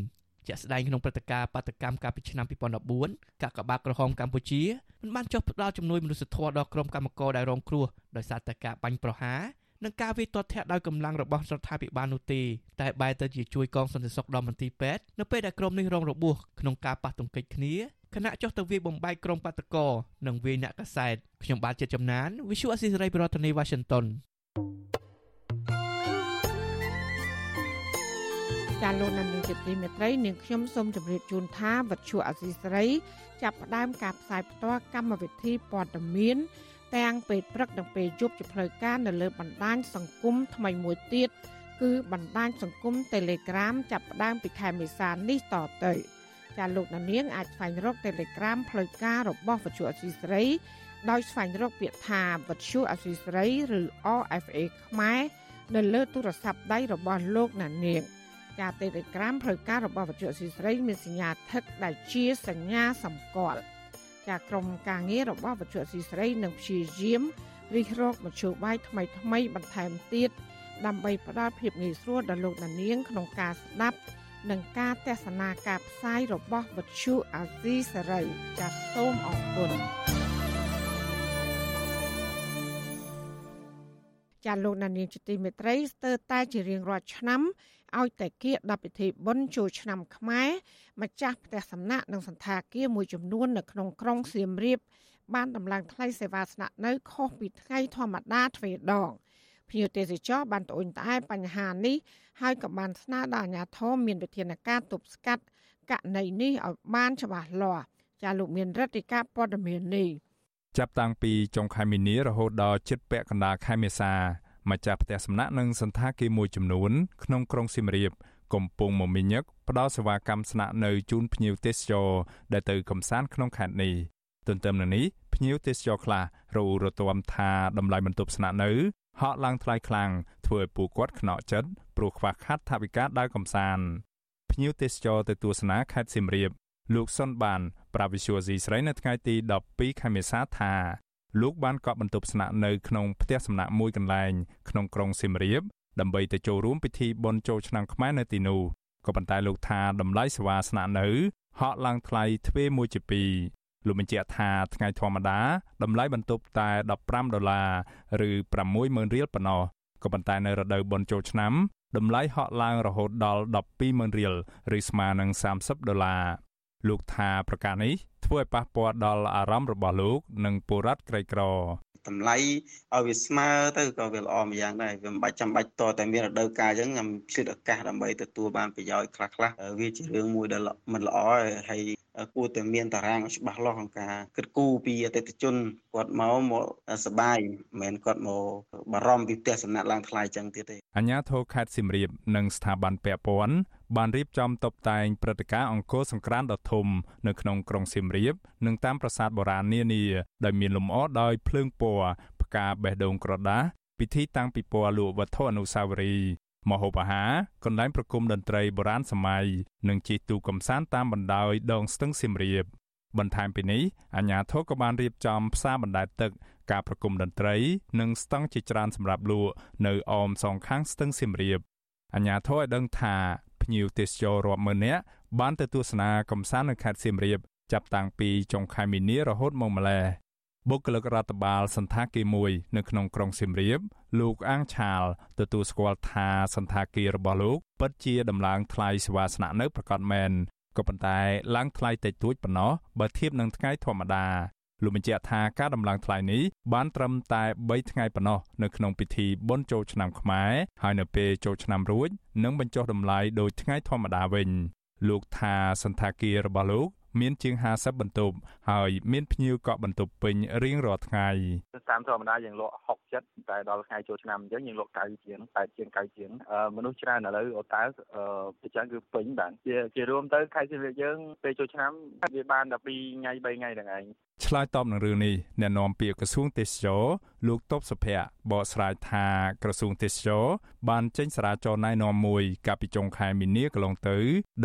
ជាក់ស្ដែងក្នុងព្រឹត្តិការណ៍បាតកម្មកាលពីឆ្នាំ2014កាកបាទក្រហមកម្ពុជាមិនបានចុះផ្ដល់ជំនួយមនុស្សធម៌ដល់ក្រុមកម្មករដែលរងគ្រោះដោយសារតែការបាញ់ប្រហារនិងការវាយទាត់ធាក់ដោយកម្លាំងរបស់រដ្ឋាភិបាលនោះទេតែបែរទៅជាជួយកងសន្តិសុខដល់មន្ទីរពេទ្យនៅពេលដែលក្រុមនេះរងរបួសក្នុងការប៉ះទង្គិចគ្នាខណៈចុះទៅវាយបំបែកក្រុមបាតកោនិងវាយអ្នកកសែតខ្ញុំបាទជាចំណាន Visual Assisray ប្រធានាទី Washington ចាលោកនាងជាទីមេត្រីនាងខ្ញុំសូមជម្រាបជូនថាវັດឈូអសីស្រី ចាប់ផ្ដើមការផ្សាយផ្ទាល់កម្មវិធីព័ត៌មានទាំងពេលព្រឹកនិងពេលយប់ជាផ្លូវការនៅលើបណ្ដាញសង្គមថ្មីមួយទៀតគឺបណ្ដាញសង្គម Telegram ចាប់ផ្ដើមពីខែមេសានេះតទៅចាលោកនាងអាចស្វែងរក Telegram ផ្លូវការរបស់វិទ្យុអសីស្រី ដោយស្វែងរកពាក្យថាវិទ្យុអសីស្រីឬ RFA ខ្មែរនៅលើទូរស័ព្ទដៃរបស់លោកនាង ការ Telegram ផ្លូវការរបស់វិទ្យុអសីស្រីមានសញ្ញាថឹកដែលជាសញ្ញាសម្គាល់ចាក្រុមការងាររបស់វិទ្យុស៊ីស្រីនឹងព្យាយាមរិះរកមធ្យោបាយថ្មីថ្មីបន្ថែមទៀតដើម្បីផ្ដល់ភាពងាយស្រួលដល់លោកអ្នកនាងក្នុងការស្ដាប់និងការទស្សនាការផ្សាយរបស់វិទ្យុអាស៊ីសេរីចាសសូមអរគុណចាលោកណានៀងជាទីមេត្រីស្ទើរតែជារៀងរាល់ឆ្នាំ ឲ្យតែគៀកដល់ពិធីបុណ្យចូលឆ្នាំខ្មែរម្ចាស់ផ្ទះសំណាក់និងសន្តាគារមួយចំនួននៅក្នុងក្រុងសៀមរាបបានដំឡើងថ្លៃសេវាស្នាក់នៅខុសពីថ្ងៃធម្មតាទ្វេដងភ្ញៀវទេសចរបានត្អូញត្អែបញ្ហានេះហើយក៏បានស្នើដល់អាជ្ញាធរមានវិធានការទប់ស្កាត់ករណីនេះឲ្យបានច្បាស់លាស់ចាលោកមានរដ្ឋាភិការព័ត៌មាននេះចាប់តាំងពីចុងខែមីនារហូតដល់ជិតពាក់កណ្ដាលខែមេសា ម្ចាស់ផ្ទះសំណាក់និងសន្តាគារមួយចំនួន ក្នុងក្រុងសៀមរាប កំពុងមមាញឹកផ្ដល់សេវាកម្មស្នាក់នៅជូនភ្ញៀវទេសចរដែលទៅកំសាន្តក្នុងខេត្តនេះទន្ទឹមនឹងនេះភ្ញៀវទេសចរខ្លះរੂរទាំថាតម្លៃបន្ទប់ស្នាក់នៅហក់ឡើងថ្លៃខ្លាំងធ្វើឲ្យពួកគាត់ខ្នក់ចិត្តព្រោះខ្វះខាតថវិកាដើរកំសាន្តភ្ញៀវទេសចរទៅទស្សនាខេត្តសៀមរាបលោកសុនបាន ប្រាវិសុយស៊ីស្រីនៅថ្ងៃទី12ខែមេសាថា លោកបានកក់បន្ទប់ស្នាក់នៅក្នុងផ្ទះសំណាក់មួយកន្លែងក្នុងក្រុងសៀមរាបដើម្បីទៅចូលរួមពិធីបុណ្យចូលឆ្នាំខ្មែរនៅទីនោះក៏ប៉ុន្តែលោកថាតម្លៃសេវាស្នាក់នៅហក់ឡើងថ្លៃទ្វេមួយជាពីរលោកបញ្ជាក់ថាថ្ងៃធម្មតាតម្លៃបន្ទប់តែ15ដុល្លារឬ60000រៀលប៉ុណ្ណោះក៏ប៉ុន្តែនៅរដូវបុណ្យចូលឆ្នាំតម្លៃហក់ឡើងរហូតដល់120,000រៀលឬស្មើនឹង30ដុល្លារលោកថាប្រការនេះធ្វើឲ្យប៉ះពាល់ដល់អារម្មណ៍របស់លោក និងពលរដ្ឋក្រីក្រតម្លៃឲ្យវាស្មើទៅក៏វាល្អម្យ៉ាងដែរវាមិនបាច់ចាំបាច់តតែមានរដូវកាលអញ្ចឹងខ្ញុំឆ្លៀតឱកាសដើម្បីទទួលបានប្រយោជន៍ខ្លះខ្លះវាជារឿងមួយដែលមិនល្អហើយគួរតែមានតារាងច្បាស់លាស់ក្នុងការគិតគូរពីអតិថិជនគាត់មកមកសបាយមិនមែនគាត់មកបារម្ភពីផ្ទះសំណាក់ឡើងថ្លៃចឹងទៀតទេអញ្ញាធរខេត្តសៀមរាបនិងស្ថាប័នពាក់ព័ន្ធបានរៀបចំតុបតែងព្រឹត្តិការណ៍អង្គរសង្ក្រាន្តដ៏ធំនៅក្នុងក្រុងសៀមរាប និងតាមប្រាសាទបុរាណនានាដែលមានលម្អដោយភ្លើងពណ៌ផ្កាបេះដូងក្រដាសពិធីតាំងពិព័រណ៍លក់វត្ថុអនុស្សាវរីយ៍មហូបអាហារកន្លែងប្រគំតន្ត្រីបុរាណសម័យនិងជិះទូកកំសាន្តតាមបណ្ដោយដងស្ទឹងសៀមរាបបន្ថែមពីនេះអាជ្ញាធរក៏បានរៀបចំផ្សារបណ្ដែតទឹកការប្រគំតន្ត្រី និងស្តង់ជាច្រើនសម្រាប់លក់នៅអមសងខាងស្ទឹងសៀមរាបអាជ្ញាធរឲ្យដឹងថាភ្ញៀវទេសចររាប់ម៉ឺននាក់បានទៅទស្សនាកំសាន្តនៅខេត្តសៀមរាប ចាប់តាំងពីចុងខែមីនារហូតមកម្ល៉េះបបុគ្គលិករដ្ឋបាលសន្តាគារមួយនៅក្នុងក្រុងសៀមរាប លោកអាងឆាលទទួលស្គាល់ថាសន្តាគាររបស់លោកពិតជាដំឡើងថ្លៃសេវាស្នាក់នៅប្រកាសមែនក៏ប៉ុន្តែឡើងថ្លៃតិចតួចប៉ុណ្ណោះបើធៀបនឹងថ្ងៃធម្មតាលោកបញ្ជាក់ថាការដំឡើងថ្លៃនេះបានត្រឹមតែ3ថ្ងៃប៉ុណ្ណោះនៅក្នុងពិធីបុណ្យចូលឆ្នាំខ្មែរហើយនៅពេលចូលឆ្នាំរួចនឹងបញ្ចុះតម្លៃដោយថ្ងៃធម្មតាវិញលោកថាសន្តាគាររបស់លោក មានជាង50បន្ទប់ហើយមានភ្ញៀវកក់បន្ទប់ពេញរៀងរាល់ថ្ងៃតាមធម្មតាយើងលក់60 70តែដល់ថ្ងៃចូលឆ្នាំអញ្ចឹងយើងលក់90ជាង80ជាង90ជាងមនុស្សច្រើនឥឡូវអូតើប្រចាំគឺពេញបាទជាជារួមទៅខែសៀមរាបយើងពេលចូលឆ្នាំវាបាន12ថ្ងៃ3ថ្ងៃហ្នឹងឯង ឆ្លើយតបនឹងរឿងនេះអ្នកនាំពាក្យក្រសួងទេសចរលោកតបសុភ័ក្របកស្រាយថាក្រសួងទេសចរបានចេញសារាចរណែនាំមួយកាលពីចុងខែមីនាកន្លងទៅ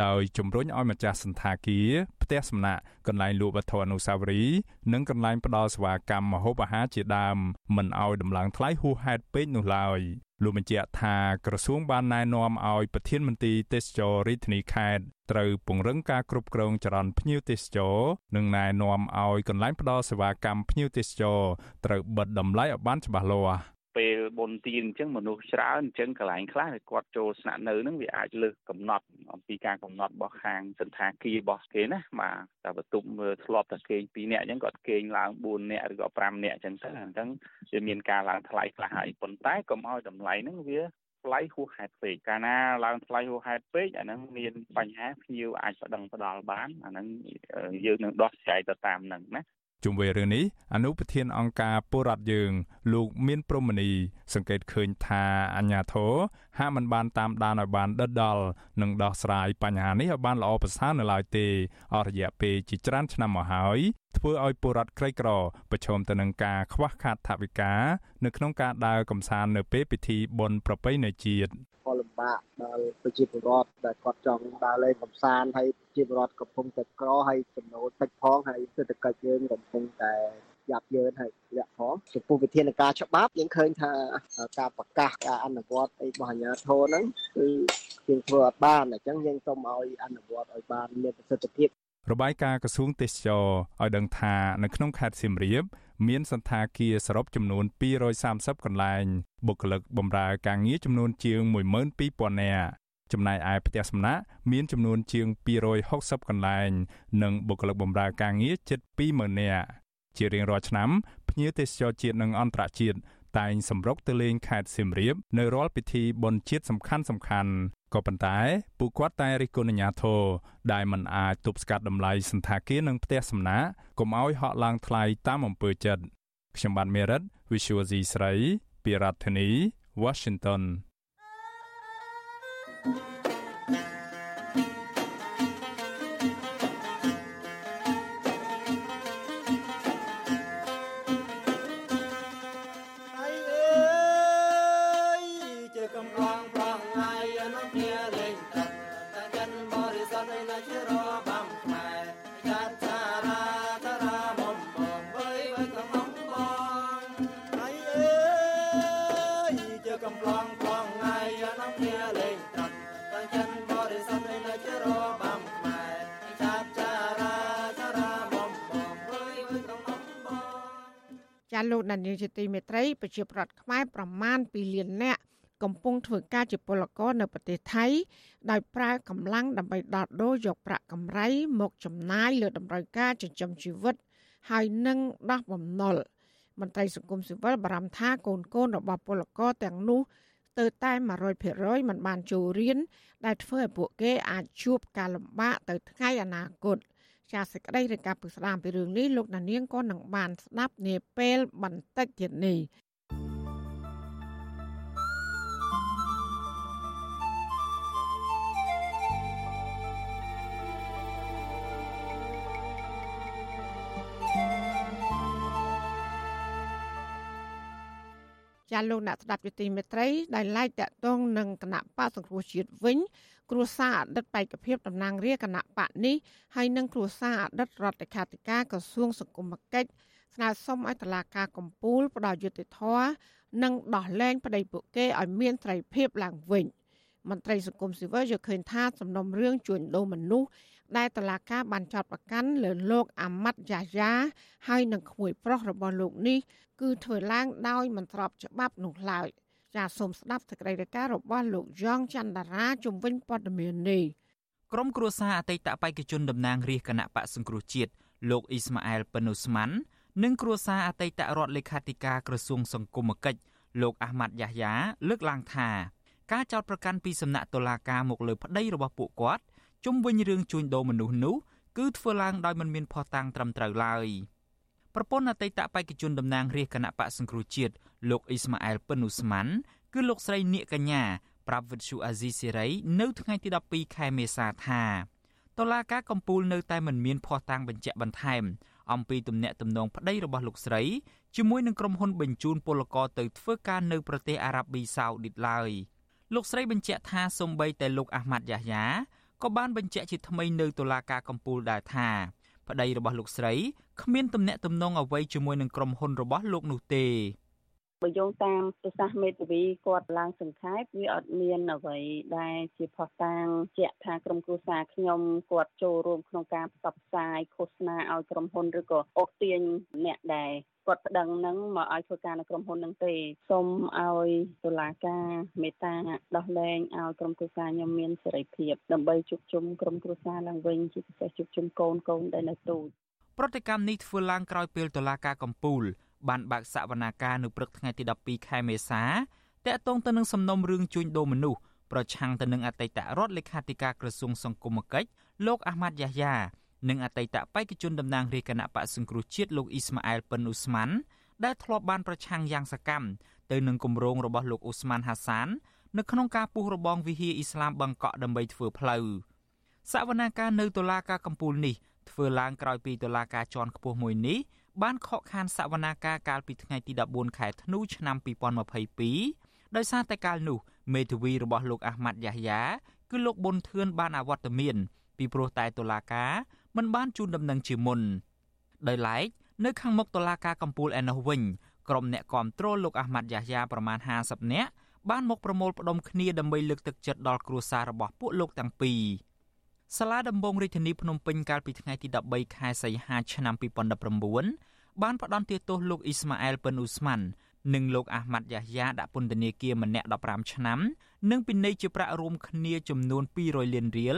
ដោយជំរុញឲ្យម្ចាស់សន្តាគារផ្ទះសំណាក់កន្លែងលក់វត្ថុអនុស្សាវរីយ៍និងកន្លែងផ្ដល់សេវាកម្មម្ហូបអាហារជាដើមមិនឲ្យដំឡើងថ្លៃហួសហេតុពេកនោះឡើយលោកបញ្ជាក់ថាក្រសួងបានណែនាំឲ្យប្រធានមន្ត្រីទេសចររាជធានីខេត្ត ត្រូវពង្រឹងការគ្រប់គ្រងចរន្តភ្ញៀវទេសចរនិងណែនាំឲ្យកន្លែងផ្ដល់សេវាកម្មភ្ញៀវទេសចរត្រូវបិទតម្លៃឲ្យបានច្បាស់លាស់ពេលបុណ្យទានអញ្ចឹងមនុស្សច្រើនអញ្ចឹងកន្លែងខ្លះគាត់ចូលស្នាក់នៅហ្នឹងវាអាចលើសកំណត់អំពីការកំណត់របស់ខាងសន្តាគាររបស់គេណាបាទតែបន្ទប់ធ្លាប់តែគេង2នាក់អញ្ចឹងគាត់គេងឡើង4នាក់ឬក៏5នាក់អញ្ចឹងទៅអញ្ចឹងវាមានការឡើងថ្លៃខ្លះហើយប៉ុន្តែកុំឲ្យតម្លៃហ្នឹងវា ថ្លៃហួសហេតុពេកកាលណាឡើងថ្លៃហួសហេតុពេកអាហ្នឹងមានបញ្ហាភ្ញៀវអាចប្តឹងផ្ដាល់បានអាហ្នឹងយើងនឹងដោះស្រាយទៅតាមហ្នឹងណាជុំវិញរឿងនេះអនុប្រធានអង្គការពលរដ្ឋយើង លោកមានព្រមនីសង្កេតឃើញថាអញ្ញាធរហាក់មិនបានតាមដានឲ្យបានដិតដល់និងដោះស្រាយបញ្ហានេះឲ្យបានល្អប្រសើរនៅឡើយទេអស់រយៈពេលជាច្រើនឆ្នាំមកហើយ ធ្វើឲ្យពលរដ្ឋក្រីក្រប្រឈមទៅនឹងការខ្វះខាតថវិកានៅក្នុងការដើរកំសាន្តនៅពេលពិធីបុណ្យប្រពៃណីជាតិផលលំបាកដល់ប្រជាពលរដ្ឋដែលគាត់ចង់ដើរលេងកម្សាន្តហើយប្រជាពលរដ្ឋកំពុងតែក្រហើយចំណូលតិចផងហើយសេដ្ឋកិច្ចយើងកំពុងតែយ៉ាប់យ៉ឺនហើយលាក់ផងចំពោះវិធានការច្បាប់យើងឃើញថាការប្រកាសការអនុវត្តអីរបស់អាជ្ញាធរហ្នឹងគឺយើងធ្វើអត់បានអញ្ចឹងយើងសូមឲ្យអនុវត្តឲ្យបានមានប្រសិទ្ធភាព របាយការណ៍ក្រសួងទេសចរឲ្យដឹងថានៅក្នុងខេត្តសៀមរាប មានសន្តាគារសរុបចំនួន230កន្លែងបុគ្គលិកបម្រើការងារចំនួនជាង12000នាក់ចំណែកឯផ្ទះសំណាក់មានចំនួនជាង260កន្លែង និងបុគ្គលិកបម្រើការងារជិត20000នាក់ជារៀងរាល់ឆ្នាំភ្ញៀវទេសចរជាតិនិងអន្តរជាតិ តែងសម្រុកទៅលេងខេត្តសៀមរាបនៅរាល់ពិធីបុណ្យជាតិសំខាន់សំខាន់ក៏ប៉ុន្តែពួកគាត់តែរិះគន់អាជ្ញាធរដែលមិនអាចទប់ស្កាត់តម្លៃសន្តាគារនិងផ្ទះសំណាក់កុំឲ្យហក់ឡើងថ្លៃតាមអំពើចិត្តខ្ញុំបាទមេរិត Visual C ស្រីពីរដ្ឋធានី Washington thank you លោកដានីលជាទីមេត្រីប្រជាប្រដ្ឋខ្មែរប្រមាណ2លាននាក់កំពុងធ្វើការជាពលករនៅប្រទេសថៃ ដោយប្រើកម្លាំងដើម្បីដោះដូរយកប្រាក់កម្រៃមកចំណាយលើតម្រូវការចិញ្ចឹមជីវិត ហើយនឹងដោះបំណុលមន្ត្រីសង្គមស៊ីវិលបារម្ភថាកូនកូនរបស់ពលករទាំងនោះទៅតែ100%មិនបានចូលរៀនដែលធ្វើឲ្យពួកគេអាចជួបការលំបាកទៅថ្ងៃអនាគត ចាសសេចក្តីរាយការណ៍ពីស្ដាមពីរឿងនេះលោកណានៀងក៏នឹងបានស្ដាប់នាពេលបន្តិចទៀតនេះចាលោកអ្នកស្ដាប់យុតិមេត្រីដែលឡាយតាក់ទងនឹងគណៈបកសង្គ្រោះជាតិវិញ គ្រួសារអតីតបេក្ខភាពតំណាងរាជគណៈបកនេះហើយនិងគ្រួសារអតីតរដ្ឋលេខាធិការក្រសួងសង្គមគិច្ចស្នើសុំឲ្យតុលាការកំពូលផ្ដល់យុត្តិធម៌និងដោះលែងប្តីពួកគេឲ្យមានត្រីភាពឡើងវិញមន្ត្រីសង្គមស៊ីវិលយល់ឃើញថាសំណុំរឿងជួញដូរមនុស្សដែលតឡាកាបានចោទប្រកាន់លើលោកអាម៉ាត់យ៉ាយ៉ាហើយនឹងក្មួយប្រុសរបស់លោកនេះគឺធ្វើឡើងដោយមិនស្របច្បាប់នោះឡើយ ចាសសូមស្ដាប់សេចក្តីរាយការណ៍របស់លោកយ៉ងច័ន្ទរាជំវិញព័ត៌មាននេះក្រុមគ្រួសារអតីតបេក្ខជនតំណាងរាស្ត្រគណៈបកសង្គ្រោះជាតិលោកអ៊ីស្ម៉ាអែលប៉ិនូស្ម៉ាន់និងគ្រួសារអតីតរដ្ឋលេខាធិការក្រសួងសង្គមគិច្ចលោកអាម៉ាត់យ៉ាយ៉ាលើកឡើងថាការចោទប្រកាន់ពីសំណាក់តុលាការមកលើប្តីរបស់ពួកគាត់ជុំវិញរឿងជួញដូរមនុស្សនោះគឺធ្វើឡើងដោយមិនមានភស្តុតាងត្រឹមត្រូវឡើយ ប្រពន្ធអតីតបេក្ខជនតំណាងរាស្ត្រគណៈបកសង្គ្រោះជាតិលោកអ៊ីស្ម៉ាអែលប៉ិនូស្ម៉ាន់គឺលោកស្រីនៀកកញ្ញាប្រាប់វិទ្យុអាស៊ីសេរីនៅថ្ងៃទី12ខែមេសាថាតឡាការកំពូលនៅតែមិនមានភស្តុតាងបញ្ជាក់បន្ថែមអំពីទំនាក់ទំនងប្តីរបស់លោកស្រីជាមួយនឹងក្រុមហ៊ុនបញ្ជូនពលករទៅធ្វើការនៅប្រទេសអារ៉ាប៊ីសាអូឌីតឡើយលោកស្រីបញ្ជាក់ថាសំបីតែលោកអាម៉ាត់យ៉ាយ៉ាក៏បានបញ្ជាក់ជាថ្មីនៅតុលាការកំពូលដែរថា ប្តីរបស់លោកស្រីគ្មានទំនាក់ទំនងអ្វីជាមួយនឹងក្រុមហ៊ុនរបស់លោកនោះទេបើយោងតាមប្រសាសន៍មេធាវីគាត់ឡើងសង្ខេបវាអត់មានអ្វីដែលជាផុសតាងជាក់ថាក្រុមគ្រួសារខ្ញុំគាត់ចូលរួមក្នុងការផ្សព្វផ្សាយឃោសនាឲ្យក្រុមហ៊ុនឬក៏អូសទាញអ្នកដែល គាត់ប្តឹងនឹងមកឲ្យធ្វើការនៅក្រុមហ៊ុននឹងទេសូមឲ្យតុលាការមេត្តាដោះលែងឲ្យក្រុមគ្រួសារខ្ញុំមានសេរីភាពដើម្បីជួបជុំក្រុមគ្រួសារឡើងវិញជាពិសេសជួបជុំកូនកូនដែលនៅទូតប្រតិកម្មនេះធ្វើឡើងក្រោយពេលតុលាការកំពូលបានបើកសវនាការនៅព្រឹកថ្ងៃទី12ខែមេសាតាក់ទងទៅនឹងសំណុំរឿងជួញដូរមនុស្សប្រឆាំងទៅនឹងអតីតរដ្ឋលេខាធិការក្រសួងសង្គមគិច្ចលោកអាម៉ាត់យ៉ាយ៉ា និងអតីតបេក្ខជនតំណាងរាជគណៈបកសង្គ្រោះជាតិលោកអ៊ីស្ម៉ាអែលប៉ិនអ៊ូស្ម៉ាន់ដែលធ្លាប់បានប្រឆាំងយ៉ាងសកម្មទៅនឹងគម្រោងរបស់លោកអ៊ូស្ម៉ាន់ហាសាននៅក្នុងការពុះរបងវិហារអ៊ីស្លាមបង្កក់ដើម្បីធ្វើផ្លូវសវនាការនៅតុលាការកំពូលនេះធ្វើឡើងក្រោយពីតុលាការជាន់ខ្ពស់មួយនេះបានខកខានសវនាការកាលពីថ្ងៃទី14ខែធ្នូឆ្នាំ2022ដោយសារតែកាលនោះមេធាវីរបស់លោកអាហ្មាត់យ៉ាយ៉ាគឺលោកប៊ុនធឿនបានអវត្តមានពីព្រោះតែតុលាការ មិនបានជូនដំណឹងជាមុនដោយឡែកនៅខាងមុខតុលាការកំពូលឯណោះវិញក្រុមអ្នកគាំទ្រលោកអាហ្មាត់យ៉ាយ៉ាប្រមាណ50នាក់បានមកប្រមូលផ្ដុំគ្នាដើម្បីលើកទឹកចិត្តដល់គ្រួសាររបស់ពួកលោកទាំងពីរសាលាដំបងរាជធានីភ្នំពេញកាលពីថ្ងៃទី13ខែសីហាឆ្នាំ2019បានផ្ដន្ទាទោសលោកអ៊ីស្ម៉ាអែលប៉ិនអ៊ូស្ម៉ាន់ និងលោកអាហ្មាត់យ៉ាយ៉ាដាក់ពន្ធនាគារម្នាក់15ឆ្នាំនិងពិន័យជាប្រាក់រួមគ្នាចំនួន200លានរៀល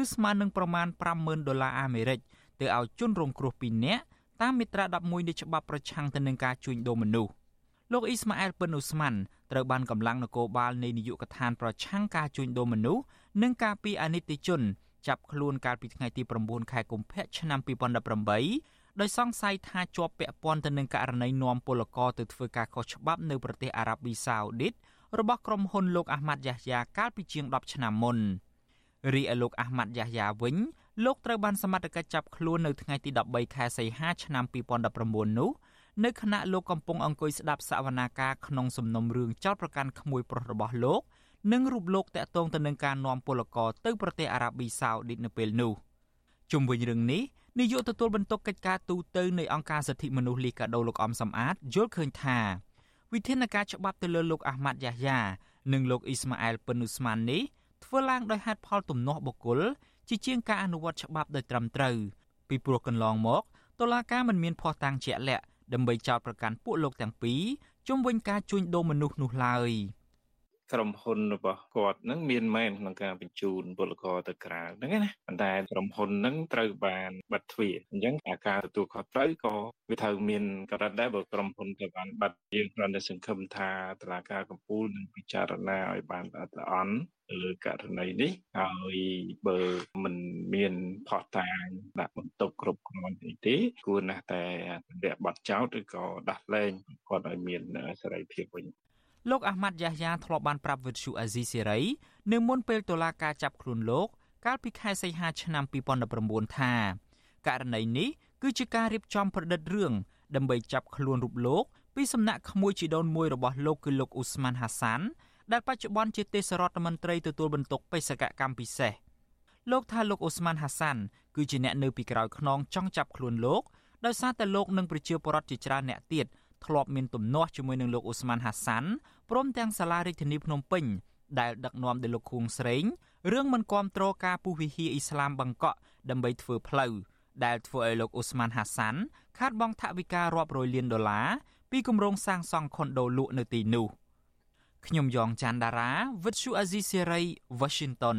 ឬស្មើនឹងប្រមាណ50,000ដុល្លារអាមេរិកទៅឲ្យជនរងគ្រោះ2នាក់តាមមាត្រា11នៃច្បាប់ប្រឆាំងទៅនឹងការជួញដូរមនុស្សលោកអ៊ីស្ម៉ាអែលប៉ិនអ៊ូស្ម៉ាន់ត្រូវបានកម្លាំងនគរបាលនៃនាយកដ្ឋានប្រឆាំងការជួញដូរមនុស្សនិងការពីអនិច្ចជនចាប់ខ្លួនកាលពីថ្ងៃទី9ខែកុម្ភៈឆ្នាំ2018 ដោយសង្ស័យថាជាប់ពាក់ព័ន្ធទៅនឹងករណីនាំពលករទៅធ្វើការខុសច្បាប់នៅប្រទេសអារ៉ាប៊ីសាអូឌីតរបស់ក្រុមហ៊ុនលោកអាហ្មាត់យ៉ាហ្យាកាលពីជាង10ឆ្នាំមុនរីឯលោកអាហ្មាត់យ៉ាហ្យាវិញលោកត្រូវបានសមត្ថកិច្ចចាប់ខ្លួននៅថ្ងៃទី13ខែសីហាឆ្នាំ2019នោះនៅខណៈលោកកំពុងអង្គុយស្ដាប់សវនាការក្នុងសំណុំរឿងចោតប្រកាន់ក្មួយប្រុសរបស់លោកនិងរូបលោកតាក់ទងទៅនឹងការនាំពលករទៅប្រទេសអារ៉ាប៊ីសាអូឌីតនៅពេលនោះជុំវិញរឿងនេះ នាយកទទួលបន្ទុកកិច្ចការទូតនៃអង្គការសិទ្ធិមនុស្សលីកាដូលោកអំសំអាតយល់ឃើញថាវិធានការច្បាប់ទៅលើលោកអាហ្មាត់យ៉ាយ៉ានិងលោកអ៊ីស្ម៉ាអែលប៉ិននូស្ម៉ាននេះធ្វើឡើងដោយហេតុផលទំនាស់បុគ្គលជាជាងការអនុវត្តច្បាប់ដោយត្រឹមត្រូវពីព្រោះកន្លងមកតុលាការមិនមានភស្តុតាងជាក់លាក់ដើម្បីចោទប្រកាន់ពួកលោកទាំងពីរជុំវិញការជួញដូរមនុស្សនោះឡើយ។ ក្រុមហ៊ុនរបស់គាត់នឹងមានមែនក្នុងការបញ្ជូនពលករទៅក្រៅហ្នឹងណាប៉ុន្តែក្រុមហ៊ុនហ្នឹងត្រូវបានបិទទ្វារអញ្ចឹងការទទួលខុសត្រូវក៏វាត្រូវមានកម្រិតដែរបើក្រុមហ៊ុនទៅបានបិទយើងគ្រាន់តែសង្ឃឹមថាតឡាការកម្ពុជានឹងពិចារណាឲ្យបានល្អិតល្អន់លើករណីនេះហើយបើមិនមានផុសតាងដាក់បន្ទុកគ្រប់គ្រាន់ទេទេ គួរណាស់តែទម្លាក់ប័ណ្ណចោតឬក៏ដោះលែងគាត់ឲ្យមានសេរីភាពវិញ លោកអាហ្មាត់យ៉ាយ៉ាធ្លាប់បានប្រាប់វិទ្យុអាស៊ីសេរីនៅមុនពេលតុលាការចាប់ខ្លួនលោកកាលពីខែសីហាឆ្នាំ2019ថាករណីនេះគឺជាការរៀបចំប្រឌិតរឿងដើម្បីចាប់ខ្លួនរូបលោកពីសំណាក់ក្មួយជីដូនមួយរបស់លោកគឺលោកអ៊ូស្ម៉ាន់ហាសានដែលបច្ចុប្បន្នជាទេសរដ្ឋមន្ត្រីទទួលបន្ទុកបេសកកម្មពិសេសលោកថាលោកអ៊ូស្ម៉ាន់ហាសានគឺជាអ្នកនៅពីក្រោយខ្នងចង់ចាប់ខ្លួនលោកដោយសារតែលោកនិងប្រជាពលរដ្ឋជាច្រើនអ្នកទៀត ធ្លាប់មានទំនាស់ជាមួយនឹងលោកអ៊ូស្ម៉ាន់ហាសានព្រមទាំងសាលារាជធានីភ្នំពេញដែលដឹកនាំដោយលោកខួងស្រេងរឿងមិនគាំទ្រការពុះវិហារអ៊ីស្លាមបង្កក់ដើម្បីធ្វើផ្លូវដែលធ្វើឲ្យលោកអ៊ូស្មានហាសាន់ខាតបង់ថវិការាប់រយលានដុល្លារពីគម្រោងសាងសង់ខុនដូលក់នៅទីនោះខ្ញុំយ៉ងច័ន្ទដារាវិទ្យុអាស៊ីសេរី Washington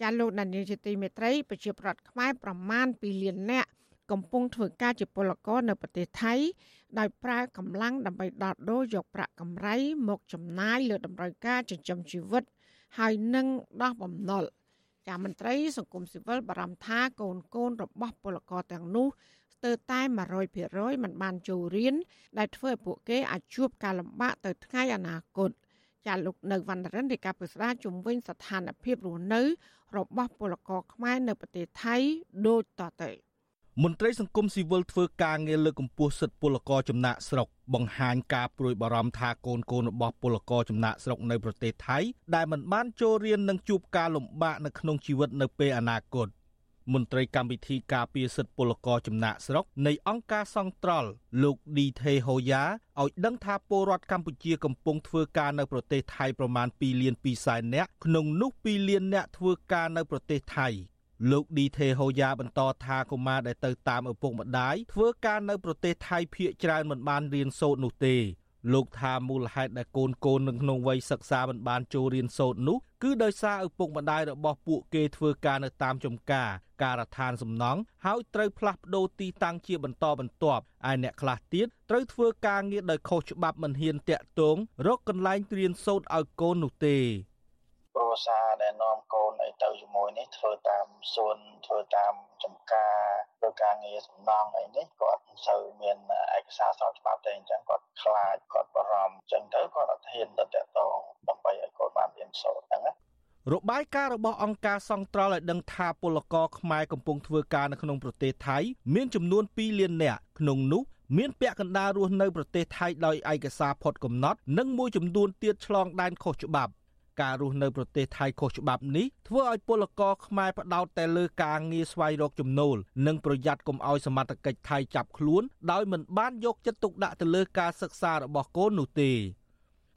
ចាលោកដានីលជាទីមេត្រីប្រជាប្រដ្ឋខ្មែរប្រមាណ2លាននាក់កំពុងធ្វើការជាពលករនៅប្រទេសថៃ ដោយប្រើកម្លាំងដើម្បីដោះដូរយកប្រាក់កម្រៃមកចំណាយលើតម្រូវការចិញ្ចឹមជីវិត ហើយនឹងដោះបំណុលចាមន្ត្រីសង្គមស៊ីវិលបារម្ភថាកូនកូនរបស់ពលករទាំងនោះស្ទើរតែ100%មិនបានចូលរៀនដែលធ្វើឲ្យពួកគេអាចជួបការលំបាកទៅថ្ងៃអនាគត ចាលោកនៅវណ្ណរិននៃការពិស្ដារជំវិញស្ថានភាពរស់នៅ របស់ពលករខ្មែរនៅប្រទេសថៃដូចតទៅមន្ត្រីសង្គមស៊ីវិលធ្វើការងារលើកកម្ពស់សិទ្ធិពលករចំណាក់ស្រុកបង្ហាញការព្រួយបារម្ភថាកូនកូនរបស់ពលករចំណាក់ស្រុកនៅប្រទេសថៃដែលមិនបានចូលរៀននឹងជួបការលំបាកនៅក្នុងជីវិតនៅពេលអនាគត មន្ត្រីកម្មវិធីការពារសិទ្ធិពលករចំណាក់ស្រុកនៃអង្គការសង្ត្រល់លោកឌីថេហូយ៉ាឲ្យដឹងថាពលរដ្ឋកម្ពុជាកំពុងធ្វើការនៅប្រទេសថៃប្រមាណ2លាន2សែននាក់ក្នុងនោះ2លាននាក់ធ្វើការនៅប្រទេសថៃលោកឌីថេហូយ៉ាបន្តថាកុមារដែលទៅតាមឪពុកម្ដាយធ្វើការនៅប្រទេសថៃភៀកច្រើនមិនបានរៀនសូត្រនោះទេលោកថាមូលហេតុដែលកូនកូននៅក្នុងវ័យសិក្សាមិនបានចូលរៀនសូត្រនោះ គឺដោយសារឪពុកម្ដាយរបស់ពួកគេធ្វើការនៅតាមចំការការដ្ឋានសំណង់ហើយត្រូវផ្លាស់ប្ដូរទីតាំងជាបន្តបន្ទាប់ឯអ្នកខ្លះទៀតត្រូវធ្វើការងារដោយខុសច្បាប់មិនហ៊ានតាក់ទងរកកន្លែងរៀនសូត្រឲ្យកូននោះទេ គ្រួសារដែលនាំកូនឲ្យទៅជាមួយនេះធ្វើតាមសួនធ្វើតាមចំការធ្វើការងារសំណង់អីនេះគាត់មិនសូវមានឯកសារស្របច្បាប់ទេអញ្ចឹងគាត់ខ្លាចគាត់បារម្ភអញ្ចឹងទៅគាត់អត់ហ៊ានទៅតាក់ទងដើម្បីឲ្យកូនបានរៀនសូត្រហ្នឹងណារបាយការណ៍របស់អង្គការសង្ត្រល់ឲ្យដឹងថាពលករខ្មែរកំពុងធ្វើការនៅក្នុងប្រទេសថៃមានចំនួន2លាននាក់ក្នុងនោះមានពាក់កណ្ដាលរស់នៅប្រទេសថៃដោយឯកសារផុតកំណត់ និងមួយចំនួនទៀតឆ្លងដែនខុសច្បាប់ ការរស់នៅប្រទេសថៃខុសច្បាប់នេះធ្វើឲ្យពលករខ្មែរផ្ដោតតែលើការងារស្វែងរកចំណូលនិងប្រយ័ត្នកុំឲ្យសមត្ថកិច្ចថៃចាប់ខ្លួនដោយមិនបានយកចិត្តទុកដាក់ទៅលើការសិក្សារបស់កូននោះទេ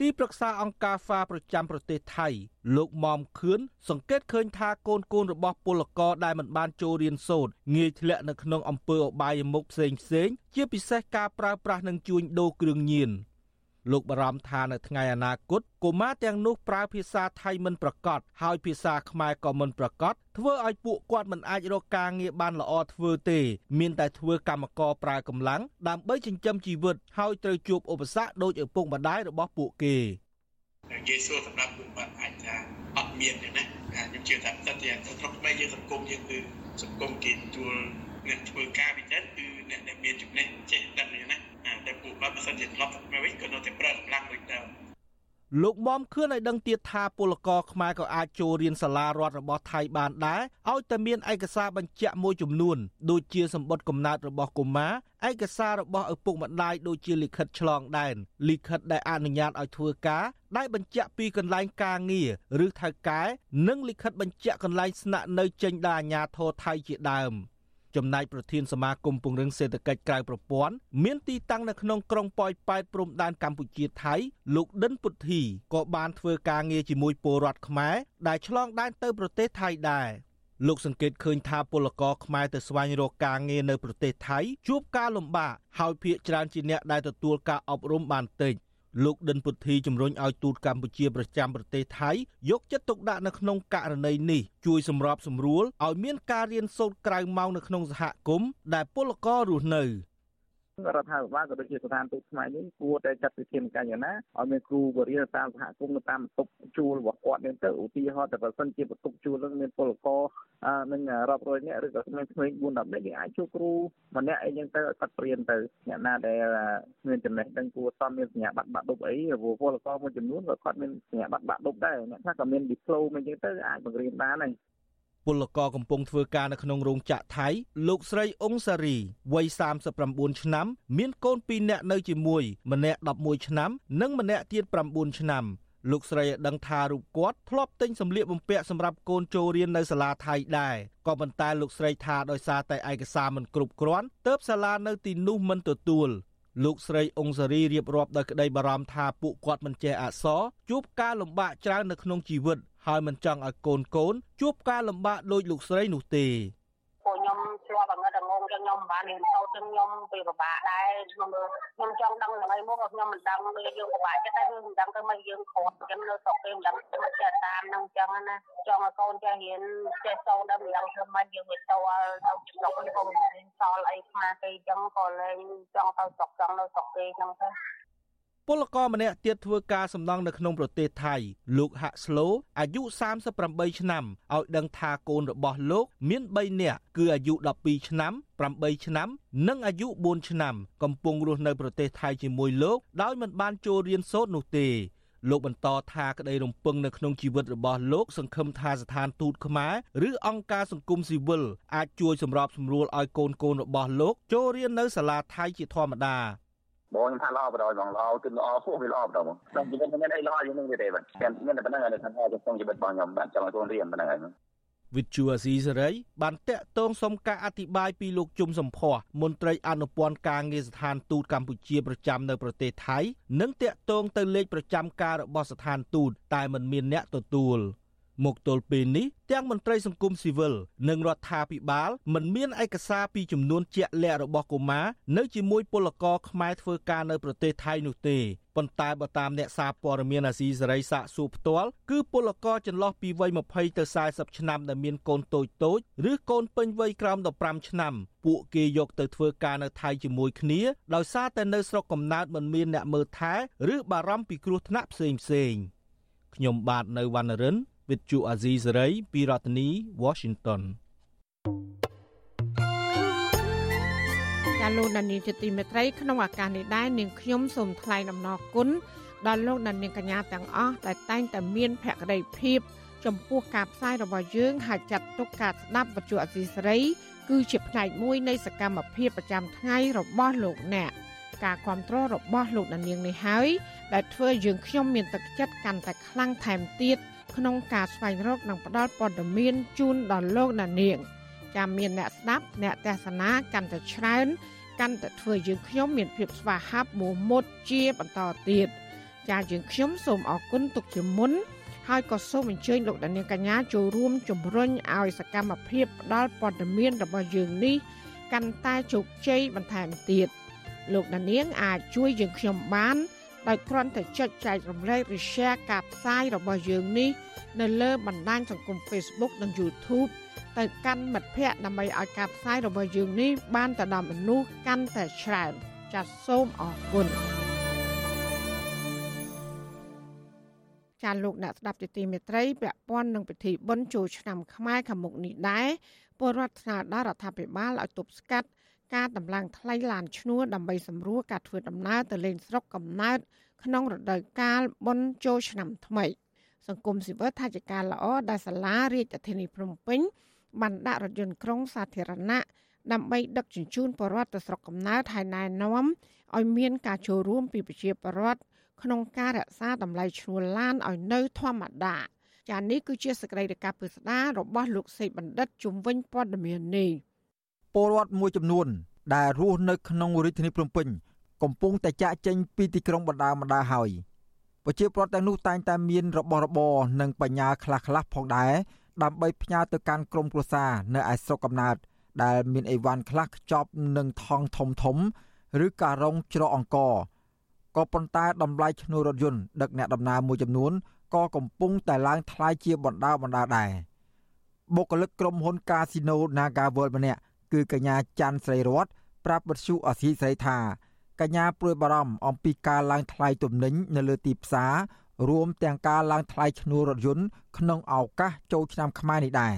ទីប្រឹក្សាអង្គការ FA ប្រចាំប្រទេសថៃ លោកមុំខឿនសង្កេតឃើញថាកូនកូនរបស់ពលករដែលមិនបានចូលរៀនសូត្រងាយធ្លាក់នៅក្នុងអំពើអបាយមុខផ្សេងផ្សេងជាពិសេសការប្រើប្រាស់និងជួញដូរគ្រឿងញៀន លោកបារម្ភថានៅថ្ងៃអនាគតកុមារទាំងនោះប្រើភាសាថៃមិនប្រកបហើយភាសាខ្មែរក៏មិនប្រកបធ្វើឲ្យពួកគាត់មិនអាចរកការងារបានល្អធ្វើទេមានតែធ្វើកម្មករប្រើកម្លាំងដើម្បីចិញ្ចឹមជីវិតហើយត្រូវជួបឧបសគ្គដោយឪពុកម្ដាយរបស់ពួកគេនិយាយសួរសម្រាប់ពួកគាត់អាចថាអត់មានទេណាខ្ញុំជឿថាតែទាំងស្រុកខ្មែរយើងសង្គមយើងគឺសង្គមគេទួលអ្នកធ្វើការវិចិត្រគឺ អ្នកដែលមានចំណេះចេះដឹងណាតែពួកគាត់បើសិនជាធ្លាប់មកវិញក៏នៅតែប្រើកម្លាំងដូចដើមលោកមុំខឿនឲ្យដឹងទៀតថាពលករខ្មែរក៏អាចចូលរៀនសាលារដ្ឋរបស់ថៃបានដែរឲ្យតែមានឯកសារបញ្ជាក់មួយចំនួនដូចជាសម្បត្តិកំណើតរបស់កុមារឯកសាររបស់ឪពុកម្ដាយដូចជាលិខិតឆ្លងដែនលិខិតដែលអនុញ្ញាតឲ្យធ្វើការដែលបញ្ជាក់ពីកន្លែងការងារឬថៅកែនិងលិខិតបញ្ជាក់កន្លែងស្នាក់នៅចេញដោយអាជ្ញាធរថៃជាដើម។ ចំណែកប្រធានសមាគមពង្រឹងសេដ្ឋកិច្ចក្រៅប្រព័ន្ធមានទីតាំងនៅក្នុងក្រុងប៉ោយប៉ែតព្រំដែនកម្ពុជាថៃលោកដិនពុទ្ធីក៏បានធ្វើការងារជាមួយពលរដ្ឋខ្មែរដែលឆ្លងដែនទៅប្រទេសថៃដែរលោកសង្កេតឃើញថាពលករខ្មែរទៅស្វែងរកការងារនៅប្រទេសថៃជួបការលំបាកហើយភាគច្រើនជាអ្នកដែលទទួលការអប់រំបានតិច លោកដិនពុទ្ធីជំរុញឲ្យទូតកម្ពុជាប្រចាំប្រទេសថៃយកចិត្តទុកដាក់នៅក្នុងករណីនេះជួយសម្របសម្រួលឲ្យមានការរៀនសូត្រក្រៅម៉ោងនៅក្នុងសហគមន៍ដែលពលកររស់នៅ រដ្ឋាភិបាលក៏ដូចជាស្ថានទូតខ្មែរនេះគួរតែចាត់វិធានការយ៉ាងណាឲ្យមានគ្រូបរិញ្ញាតាមសហគមន៍នៅតាមបន្ទប់ជួលរបស់គាត់នឹងទៅឧទាហរណ៍តែបើសិនជាបន្ទប់ជួលនឹងមានពលករនឹងរាប់រយនាក់ឬក៏ក្មេងៗ4 10នាក់គេអាចជួលគ្រូម្នាក់អីចឹងទៅឲ្យគាត់ព្រៀនទៅអ្នកណាដែលមានចំណេះដឹងគួរសមមានសញ្ញាបត្របាក់ឌុបអីពលករមួយចំនួនក៏គាត់មានសញ្ញាបត្របាក់ឌុបដែរអ្នកខ្លះក៏មានឌីប្លូមអីចឹងទៅអាចបង្រៀនបានហើយ ពលករកំពុងធ្វើការនៅក្នុងរោងចក្រថៃ លោកស្រីអ៊ុងសារីវ័យ39ឆ្នាំ មានកូន2នាក់នៅជាមួយ ម្នាក់11ឆ្នាំ និងម្នាក់ទៀត9ឆ្នាំលោកស្រីឲ្យដឹងថារូបគាត់ធ្លាប់ទិញសម្លៀកបំពាក់សម្រាប់កូនចូលរៀននៅសាលាថៃដែរក៏ប៉ុន្តែលោកស្រីថាដោយសារតែឯកសារមិនគ្រប់គ្រាន់ទើបសាលានៅទីនោះមិនទទួលលោកស្រីអ៊ុងសារីរៀបរាប់ដោយក្តីបារម្ភថាពួកគាត់មិនចេះអក្សរជួបការលំបាកច្រើននៅក្នុងជីវិត ហើយមិនចង់ឲ្យកូនកូនជួបការលំបាកដូចលោកស្រីនោះទេពួកខ្ញុំធ្លាប់ងឹតងងចឹងខ្ញុំមិនបានរៀនសូត្រចឹងខ្ញុំពេលពិបាកដែរខ្ញុំខ្ញុំចង់ដឹងថ្ងៃមុខខ្ញុំមិនដឹងពេលយើងពិបាកចិត្តតែយើងមិនដឹងទៅមកយើងគ្រាន់ចឹងនៅស្រុកគេមិនដឹងមកចេះតាមនឹងចឹងណាចង់ឲ្យកូនចេះរៀនចេះសូត្រដល់មិនដឹងធ្វើម៉េចយើងវាតល់ទៅស្រុកនេះក៏មិនរៀនសល់អីខ្មាគេចឹងក៏លែងចង់ទៅស្រុកចង់នៅស្រុកគេចឹងទៅ ពលករម្នាក់ទៀតធ្វើការសំណង់នៅក្នុងប្រទេសថៃលោកហាក់ស្លូអាយុ38ឆ្នាំឲ្យដឹងថាកូនរបស់លោក មាន3នាក់គឺអាយុ12ឆ្នាំ8ឆ្នាំនិងអាយុ4ឆ្នាំ កំពុងរស់នៅប្រទេសថៃជាមួយលោកដោយមិនបានចូលរៀនសូត្រនោះទេលោកបន្តថាក្តីរំពឹងនៅក្នុងជីវិតរបស់លោកសង្ឃឹមថាស្ថានទូតខ្មែរឬអង្គការសង្គមស៊ីវិលអាចជួយសម្របសម្រួលឲ្យកូនកូនរបស់លោកចូលរៀននៅសាលាថៃជាធម្មតា បងខ្ញុំថាល្អបដ ாய் បងល្អគឺល្អពោះវាល្អបដ ாய் បងក្នុងជីវិតមិនមានអីល្អជាងនឹងទេបាទតែមានតែប៉ុណ្្នឹងហើយថាក្នុងជីវិតរបស់ខ្ញុំបាទចង់ឲ្យកូនរៀនប៉ុណ្្នឹងហើយវិទ្យុអាស៊ីសេរីបានតាក់ទងសុំការអធិប្បាយពីលោកជុំសំភ័សមន្ត្រីអនុព័ន្ធការងារស្ថានទូតកម្ពុជាប្រចាំនៅប្រទេសថៃនិងតាក់ទងទៅលេខប្រចាំការរបស់ស្ថានទូតតែមិនមានអ្នកទទួល។ មកទល់ពេលនេះទាំងមន្ត្រីសង្គមស៊ីវិលនិងរដ្ឋាភិបាលមិនមានឯកសារពីចំនួនជាក់លាក់របស់កុមារនៅជាមួយពលករខ្មែរធ្វើការនៅប្រទេសថៃនោះទេប៉ុន្តែបើតាមអ្នកសារព័ត៌មានអាស៊ីសេរីសាកសួរផ្ទាល់គឺពលករចន្លោះពីវ័យ20ទៅ40ឆ្នាំដែលមានកូនតូចតូចឬកូនពេញវ័យក្រោម15ឆ្នាំពួកគេយកទៅធ្វើការនៅថៃជាមួយគ្នាដោយសារតែនៅស្រុកកំណើតមិនមានអ្នកមើលថែឬបារម្ភពីគ្រោះថ្នាក់ផ្សេងផ្សេងខ្ញុំបាទនៅវណ្ណរិន វិទ្យុអាស៊ីសេរីពីរដ្ឋធានី Washington ាលោកដានីជាទីមេត្រីក្នុងឱកាសនេះដែរនាងខ្ញុំសូមថ្លែងអំណរគុណដល់លោកដានីកញ្ញាទាំងអស់ដែលតែងតែមានភក្ដីភាពចំពោះការផ្សាយរបស់យើងហើយចាត់ទុកការស្ដាប់វិទ្យុអាស៊ីសេរី គឺជាផ្នែកមួយនៃសកម្មភាពប្រចាំថ្ងៃរបស់លោកអ្នកការគ្រប់គ្រងរបស់លោកដានីងនេះហើយដែលធ្វើយើងខ្ញុំមានទឹកចិត្តកាន់តែខ្លាំងថែមទៀត ក្នុងការស្វែងរកនិងផ្តល់ព័ត៌មានជូនដល់លោកអ្នកនាងចាំមានអ្នកស្ដាប់អ្នកទេសនាកាន់តែច្រើនកាន់តែធ្វើយើងខ្ញុំមានភាពស្វាហាប់មោះមុតជាបន្តទៀតចាយើងខ្ញុំសូមអរគុណទុកជាមុនហើយក៏សូមអញ្ជើញលោកដានៀងកញ្ញាចូលរួមជំរុញឲ្យសកម្មភាពផ្ដល់ព័ត៌មានរបស់យើងនេះកាន់តែជោគជ័យបន្ថែមទៀតលោកដានៀងអាចជួយយើងខ្ញុំបាន ដោយគ្រាន់តែចុចចែករំលែកឬ share ការផ្សាយរបស់យើងនេះនៅលើបណ្ដាញសង្គម Facebook និង YouTube ទៅកាន់មិត្តភ័ក្តិដើម្បីឲ្យការផ្សាយរបស់យើងនេះបានទៅដល់មនុស្សកាន់តែច្រើនចាសសូមអរគុណចាលោកអ្នកស្ដាប់ទីមេត្រីពាក់ព័ន្ធនឹងពិធីបុណ្យចូលឆ្នាំខ្មែរខាងមុខនេះដែរពលរដ្ឋស្នើដល់រដ្ឋាភិបាលឲ្យទប់ស្កាត់ ការតម្លើងថ្លៃឡានឈ្នួលដើម្បីសម្រួលការធ្វើដំណើរទៅលេងស្រុកកំណើតក្នុងរដូវកាលបុណ្យចូលឆ្នាំថ្មី សង្គមស៊ីវិលថាជាការល្អដែលសាលារាជធានីភ្នំពេញបានដាក់រថយន្តក្រុងសាធារណៈដើម្បីដឹកជញ្ជូនប្រជាពលរដ្ឋទៅស្រុកកំណើតហើយណែនាំឲ្យមានការចូលរួមពីប្រជាពលរដ្ឋក្នុងការរក្សាតម្លៃឈ្នួលឡានឲ្យនៅធម្មតាចានេះគឺជាសកម្មភាពពិស្ដាររបស់លោកសេកបណ្ឌិតជំនាញព័ត៌មាននេះ ពលរដ្ឋមួយចំនួន ដែលរស់នៅក្នុងរាជធានីភ្នំពេញកំពុងតែចាក់ចេញពីទីក្រុងបណ្ដាបណ្ដាហើយប្រជាពលរដ្ឋទាំងនោះតែងតែមានរបស់របរនិងបញ្ញាខ្លះៗផងដែរដើម្បីផ្ញើទៅកាន់ក្រុមគ្រួសារនៅឯស្រុកកំណើតដែលមានអីវ៉ាន់ខ្លះខ្ចប់នឹងថងធំធំ ឬការរងច្រកអង្គក៏ប៉ុន្តែតម្លៃឈ្នួលរថយន្តដឹកអ្នកដំណើរមួយចំនួនក៏កំពុងតែឡើងថ្លៃជាបណ្ដាបណ្ដាដែរបុគ្គលិកក្រុមហ៊ុនកាស៊ីណូ Naga World ម្នាក់ គឺកញ្ញាច័ន្ទស្រីរតប្រាប់បទសុអសីស្រីថាកញ្ញាព្រួយបារម្ភអំពីការឡើងថ្លៃទំនិញនៅលើទីផ្សាររួមទាំងការឡើងថ្លៃឈ្នួលរថយន្តក្នុងឱកាសចូលឆ្នាំខ្មែរនេះដែរ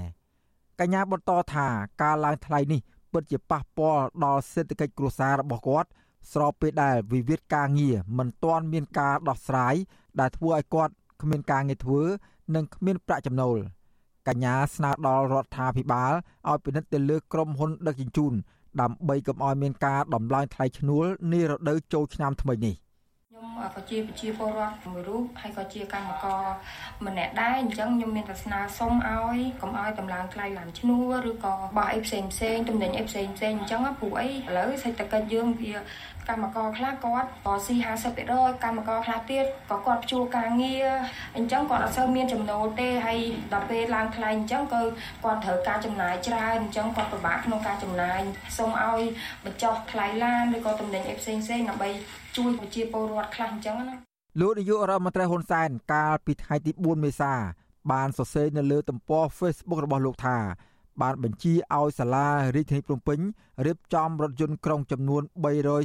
កញ្ញាបន្តថាការឡើងថ្លៃនេះពិតជាប៉ះពាល់ដល់សេដ្ឋកិច្ចគ្រួសាររបស់គាត់ស្របពេលដែលវិវាទការងារមិនទាន់មានការដោះស្រាយដែលធ្វើឲ្យគាត់គ្មានការងារធ្វើ និងគ្មានប្រាក់ចំណូល កញ្ញាស្នើដល់រដ្ឋាភិបាលឲ្យពិនិត្យទៅលើក្រុមហ៊ុនដឹកជញ្ជូនដើម្បីកុំឲ្យមានការដំឡើងថ្លៃឈ្នួលនារដូវចូលឆ្នាំថ្មីនេះ។ខ្ញុំក៏ជាប្រជាពលរដ្ឋមួយរូបហើយក៏ជាកម្មករម្នាក់ដែរអញ្ចឹងខ្ញុំមានតែស្នើសុំឲ្យកុំឲ្យតម្លើងថ្លៃឡើងឈ្នួលឬក៏បោះអីផ្សេងផ្សេងទំនិញអីផ្សេងផ្សេងអញ្ចឹងព្រោះអីឥឡូវសេដ្ឋកិច្ចយើងវា កម្មករខ្លះគាត់ក៏ស៊ី50%កម្មករខ្លះទៀតក៏គាត់ជួការងារអញ្ចឹងគាត់អត់សូវមានចំណូលទេហើយដល់ពេលឡើងថ្លៃអញ្ចឹងក៏គាត់ត្រូវការចំណាយច្រើនអញ្ចឹងគាត់ពិបាកក្នុងការចំណាយសូមឲ្យបញ្ចុះថ្លៃឡានឬក៏តំណែងអីផ្សេងផ្សេងដើម្បីជួយប្រជាពលរដ្ឋខ្លះអញ្ចឹងណាលោកនាយករដ្ឋមន្ត្រីហ៊ុនសែនកាលពីថ្ងៃទី4មេសាបានសរសេរនៅលើទំព័រ Facebook របស់លោកថា បានបញ្ជាឲ្យសាលារាជធានីភ្នំពេញរៀបចំរថយន្តក្រុងចំនួន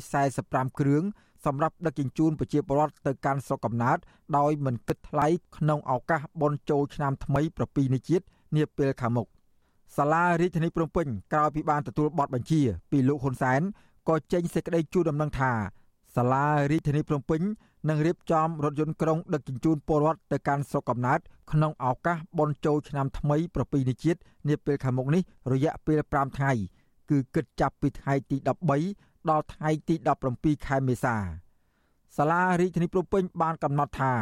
345គ្រឿងសម្រាប់ដឹកជញ្ជូនប្រជាពលរដ្ឋទៅកាន់ស្រុកកំណើតដោយមិនគិតថ្លៃក្នុងឱកាសបុណ្យចូលឆ្នាំថ្មីប្រពៃណីជាតិនាពេលខាងមុខសាលារាជធានីភ្នំពេញក្រោយពីបានទទួលបទបញ្ជាពីលោកហ៊ុនសែនក៏ចេញសេចក្តីជូនដំណឹងថាសាលារាជធានីភ្នំពេញនឹងរៀបចំរថយន្តក្រុងដឹកជញ្ជូនពលរដ្ឋទៅកាន់ស្រុកកំណើត ក្នុងឱកាសបុណ្យចូលឆ្នាំថ្មីប្រពៃណីជាតិនាពេលខាងមុខនេះរយៈពេល5ថ្ងៃគឺគិតចាប់ពីថ្ងៃទី13ដល់ថ្ងៃទី17ខែមេសាសាលារាជធានីភ្នំពេញបានកំណត់ថា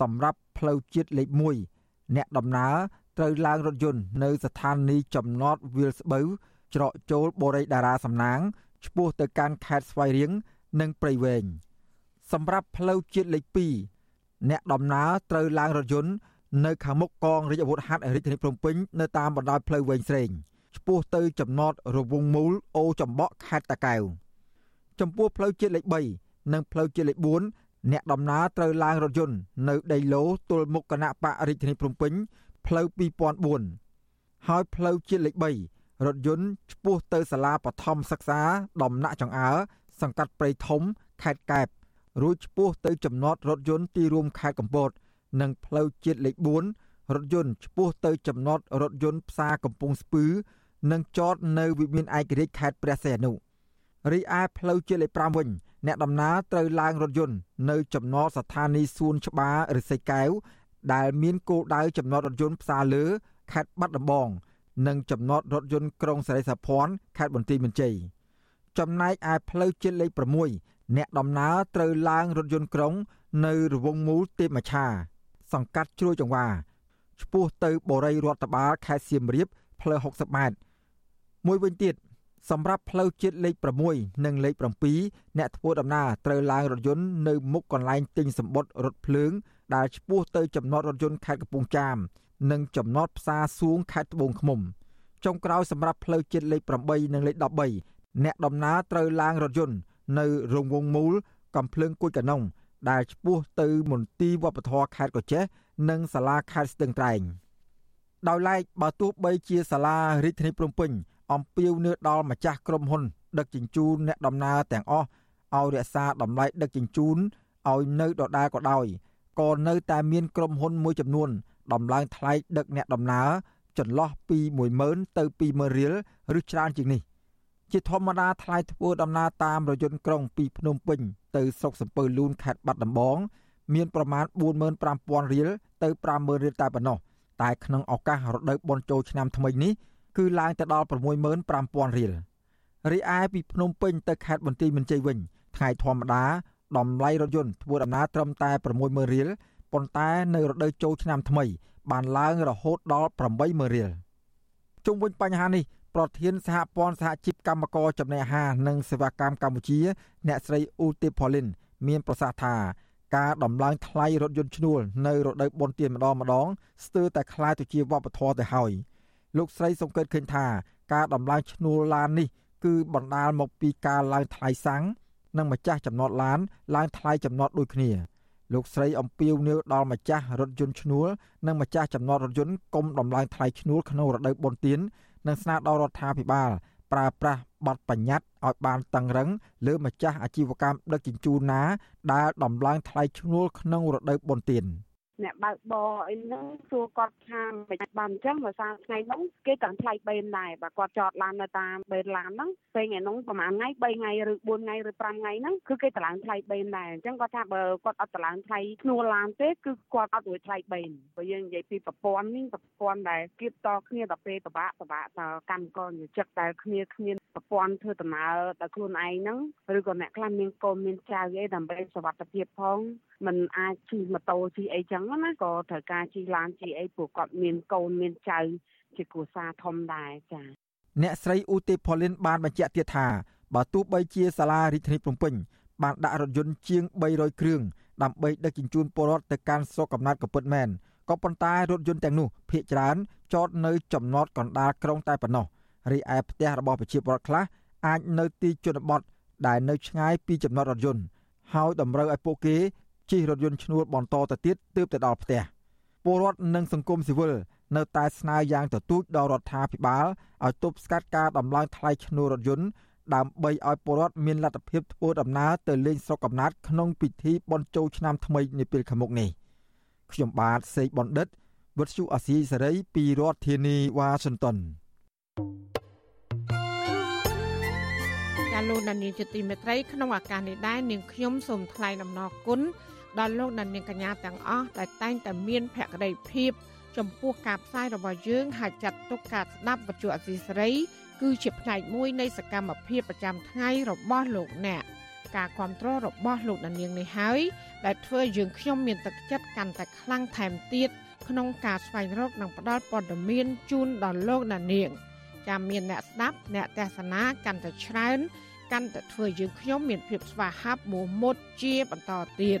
សម្រាប់ផ្លូវជាតិលេខ1អ្នកដំណើរត្រូវឡើងរថយន្តនៅស្ថានីយ៍ចំណតវាលស្បូវច្រកចូលបូរីតារាសំណាងឆ្ពោះទៅកាន់ខេត្តស្វាយរៀងនិងព្រៃវែងសម្រាប់ផ្លូវជាតិលេខ2អ្នកដំណើរត្រូវឡើងរថយន្ត នៅខាងមុខកងរាជអាវុធហត្ថរាជធានីភ្នំពេញនៅតាមបណ្ដោយផ្លូវវែងស្រេងឆ្ពោះទៅចំណតរវងមូលអូចំបក់ខេត្តតាកែវចំពោះផ្លូវជាតិលេខ3និងផ្លូវជាតិលេខ4អ្នកដំណើរត្រូវឡើងរថយន្តនៅដីឡូទល់មុខគណៈបករាជធានីភ្នំពេញផ្លូវ2004ហើយផ្លូវជាតិលេខ3រថយន្តឆ្ពោះទៅសាលាបឋមសិក្សាដំណាក់ចង្អើសង្កាត់ព្រៃធំខេត្តកែបរួចឆ្ពោះទៅចំណតរថយន្តទីរួមខេត្តកំពត និងផ្លូវជាតិលេខ4រថយន្តឆ្ពោះទៅចំណតរថយន្តផ្សារកំពង់ស្ពឺ និងចតនៅវិមានឯករាជ្យខេត្តព្រះសីហនុរីឯផ្លូវជាតិលេខ5វិញអ្នកដំណើរត្រូវឡើងរថយន្តនៅចំណតស្ថានីយ៍សួនច្បាររិស័យកែវដែលមានគោលដៅចំណតរថយន្តផ្សារលើខេត្តបាត់ដំបងនិងចំណតរថយន្តក្រុងសេរីសាភ័ណ្ឌខេត្តបន្ទាយមានជ័យចំណែកឯផ្លូវជាតិលេខ6អ្នកដំណើរត្រូវឡើងរថយន្តក្រុង នៅរវងមូលទេពមច្ឆា សង្កាត់ជ្រោយចង្វាឆ្ពោះទៅបូរីរដ្ឋបាលខេត្តសៀមរាបផ្លូវ60ម៉ែត្រមួយវិញទៀតសម្រាប់ផ្លូវជាតិលេខ6និងលេខ7អ្នកធ្វើដំណើរត្រូវឡើងរថយន្តនៅមុខកន្លែងទិញសម្បត្តិរថភ្លើង ដែលឆ្ពោះទៅចំណតរថយន្តខេត្តកំពង់ចាម និងចំណតផ្សារសួងខេត្តត្បូងឃ្មុំចុងក្រោយសម្រាប់ផ្លូវជាតិលេខ8និងលេខ13អ្នកដំណើរត្រូវឡើងរថយន្តនៅរងវងមូលកំភ្លើងគួយកណ្ដុង ដែលឆ្ពោះទៅមន្ទីរវប្បធម៌ខេត្តកោះចេះនិងសាលាខេត្តស្ទឹងត្រែងដោយឡែកបើទោះបីជាសាលារាជធានីភ្នំពេញអំពាវនាវដល់ម្ចាស់ក្រុមហ៊ុន ដឹកជញ្ជូនអ្នកដំណើរទាំងអស់ឲ្យរក្សាតម្លៃដឹកជញ្ជូនឲ្យនៅដដែលក៏ដោយក៏នៅតែមានក្រុមហ៊ុនមួយចំនួនដំឡើងថ្លៃដឹកអ្នកដំណើរចន្លោះពី10000ទៅ20000រៀលឬច្រើនជាងនេះ ជាធម្មតាថ្លៃធ្វើដំណើរតាមរយន្តក្រុងពីភ្នំពេញទៅស្រុកសំពើលូនខេត្តបាត់ដំបង មានប្រមាណ45000រៀលទៅ50000រៀលតែប៉ុណ្ណោះតែក្នុងឱកាសរដូវបុណ្យចូលឆ្នាំថ្មីនេះគឺឡើងទៅដល់65000រៀលរីឯពីភ្នំពេញទៅខេត្តបន្ទាយមានជ័យវិញថ្ងៃធម្មតាតម្លៃរថយន្តធ្វើដំណើរត្រឹមតែ60000រៀលប៉ុន្តែនៅរដូវចូលឆ្នាំថ្មី បានឡើងរហូតដល់80000រៀលជុំវិញបញ្ហានេះ ប្រធានសហព័ន្ធសហជីពកម្មករចំណីអាហារនិងសេវាកម្មកម្ពុជា អ្នកស្រីអ៊ូទីផូលីន មានប្រសាសន៍ថាការដំឡើងថ្លៃរថយន្តឈ្នួលនៅរដូវបុណ្យទានម្ដងម្ដងស្ទើរតែคล้ายទៅជាវប្បធម៌ទៅហើយលោកស្រីសង្កេតឃើញថាការដំឡើងឈ្នួលឡាននេះគឺបណ្ដាលមកពីការឡើងថ្លៃសាំងនិងម្ចាស់ចំណតឡានឡើងថ្លៃចំណតដូចគ្នាលោកស្រីអំពាវនាវដល់ម្ចាស់រថយន្តឈ្នួលនិងម្ចាស់ចំណតរថយន្តកុំដំឡើងថ្លៃឈ្នួលក្នុងរដូវបុណ្យទាន និងស្នើដល់រដ្ឋាភិបាលប្រើប្រាស់បទបញ្ញត្តិឲ្យបានតឹងរឹងលើម្ចាស់អាជីវកម្មដឹកជញ្ជូនណាដែលដំឡើងថ្លៃឈ្នួលក្នុងរដូវបុណ្យទាន អ្នកបើកបរអីហ្នឹងសួរគាត់ថាមិនបានអញ្ចឹងបើសារថ្ងៃហ្នឹងគេទាំងថ្លៃបេនដែរបើគាត់ចតឡាននៅតាមបេនឡានហ្នឹងពេលថ្ងៃហ្នឹងប្រហែលថ្ងៃ3ថ្ងៃឬ4ថ្ងៃឬ5ថ្ងៃហ្នឹងគឺគេតម្លើងថ្លៃបេនដែរអញ្ចឹងគាត់ថាបើគាត់អត់តម្លើងថ្លៃឈ្នួលឡានទេគឺគាត់អត់រួចថ្លៃបេនបើយើងនិយាយពីប្រព័ន្ធនេះប្រព័ន្ធដែលគៀបតគ្នាដល់ពេលពិបាកពិបាកតកម្មករនិយោជិតដែលគ្នាគ្មានប្រព័ន្ធធ្វើដំណើរដល់ខ្លួនឯងហ្នឹងឬក៏អ្នកខ្លះមានកូនមានចៅអីដើម្បីសុវត្ថិភាពផង มันអាចជិះម៉ូតូជិះអីចឹងណាក៏ត្រូវការជិះឡានជិះអីព្រោះគាត់មានកូនមានចៅជាគ្រួសារធំដែរចា៎អ្នកស្រីឧទេផលីនបានបញ្ជាក់ទៀតថាបើទោះបីជាសាលារាជធានីភ្នំពេញបានដាក់រថយន្តជាង300គ្រឿងដើម្បីដឹកជញ្ជូនពលរដ្ឋទៅកាន់ស្រុកកំណើតក៏ពិតមែនក៏ប៉ុន្តែរថយន្តទាំងនោះភ្នាក់ច្រើនចតនៅចំណតកណ្ដាលក្រុងតែប៉ុណ្ណោះរីឯផ្ទះរបស់ប្រជាពលរដ្ឋខ្លះអាចនៅទីជនបទដែលនៅឆ្ងាយពីចំណតរថយន្តហើយតម្រូវឲ្យពួកគេ ជិះរថយន្តឈ្នួលបន្តទៅទៀតទើបទៅដល់ផ្ទះពលរដ្ឋនិងសង្គមស៊ីវិលនៅតែស្នើយ៉ាងទទូចដល់រដ្ឋាភិបាលឲ្យទប់ស្កាត់ការដំឡើងថ្លៃឈ្នួលរថយន្តដើម្បីឲ្យពលរដ្ឋមានលទ្ធភាពធ្វើដំណើរទៅលេងស្រុកកំណើតក្នុងពិធីបុណ្យចូលឆ្នាំថ្មីនាពេលខាងមុខនេះខ្ញុំបាទសេកបណ្ឌិតវុទ្ធុអាស៊ីសេរីពីរដ្ឋធានីវ៉ាស៊ីនតោនាលោកដានៀងជាទីមេត្រីក្នុងឱកាសនេះដែរនាងខ្ញុំសូមថ្លែងអំណរគុណ ដល់លោកដានៀងកញ្ញាទាំងអស់ដែលតែងតែមានភក្ដីភាពចំពោះការផ្សាយរបស់យើងហើយចាត់ទុកការស្ដាប់វិទ្យុអសីសេរីគឺជាផ្នែកមួយនៃសកម្មភាពប្រចាំថ្ងៃរបស់លោកអ្នកការគ្រប់គ្រងរបស់លោកដានៀងនេះហើយដែលធ្វើយើងខ្ញុំមានទឹកចិត្តកាន់តែខ្លាំងថែមទៀតក្នុងការស្វែងរកនិងផ្តល់ព័ត៌មានជូនដល់លោកដានៀងចាំមានអ្នកស្ដាប់អ្នកទេសនាកាន់តែច្រើនកាន់តែធ្វើយើងខ្ញុំមានភាពស្វាហាប់មោះមុតជាបន្តទៀត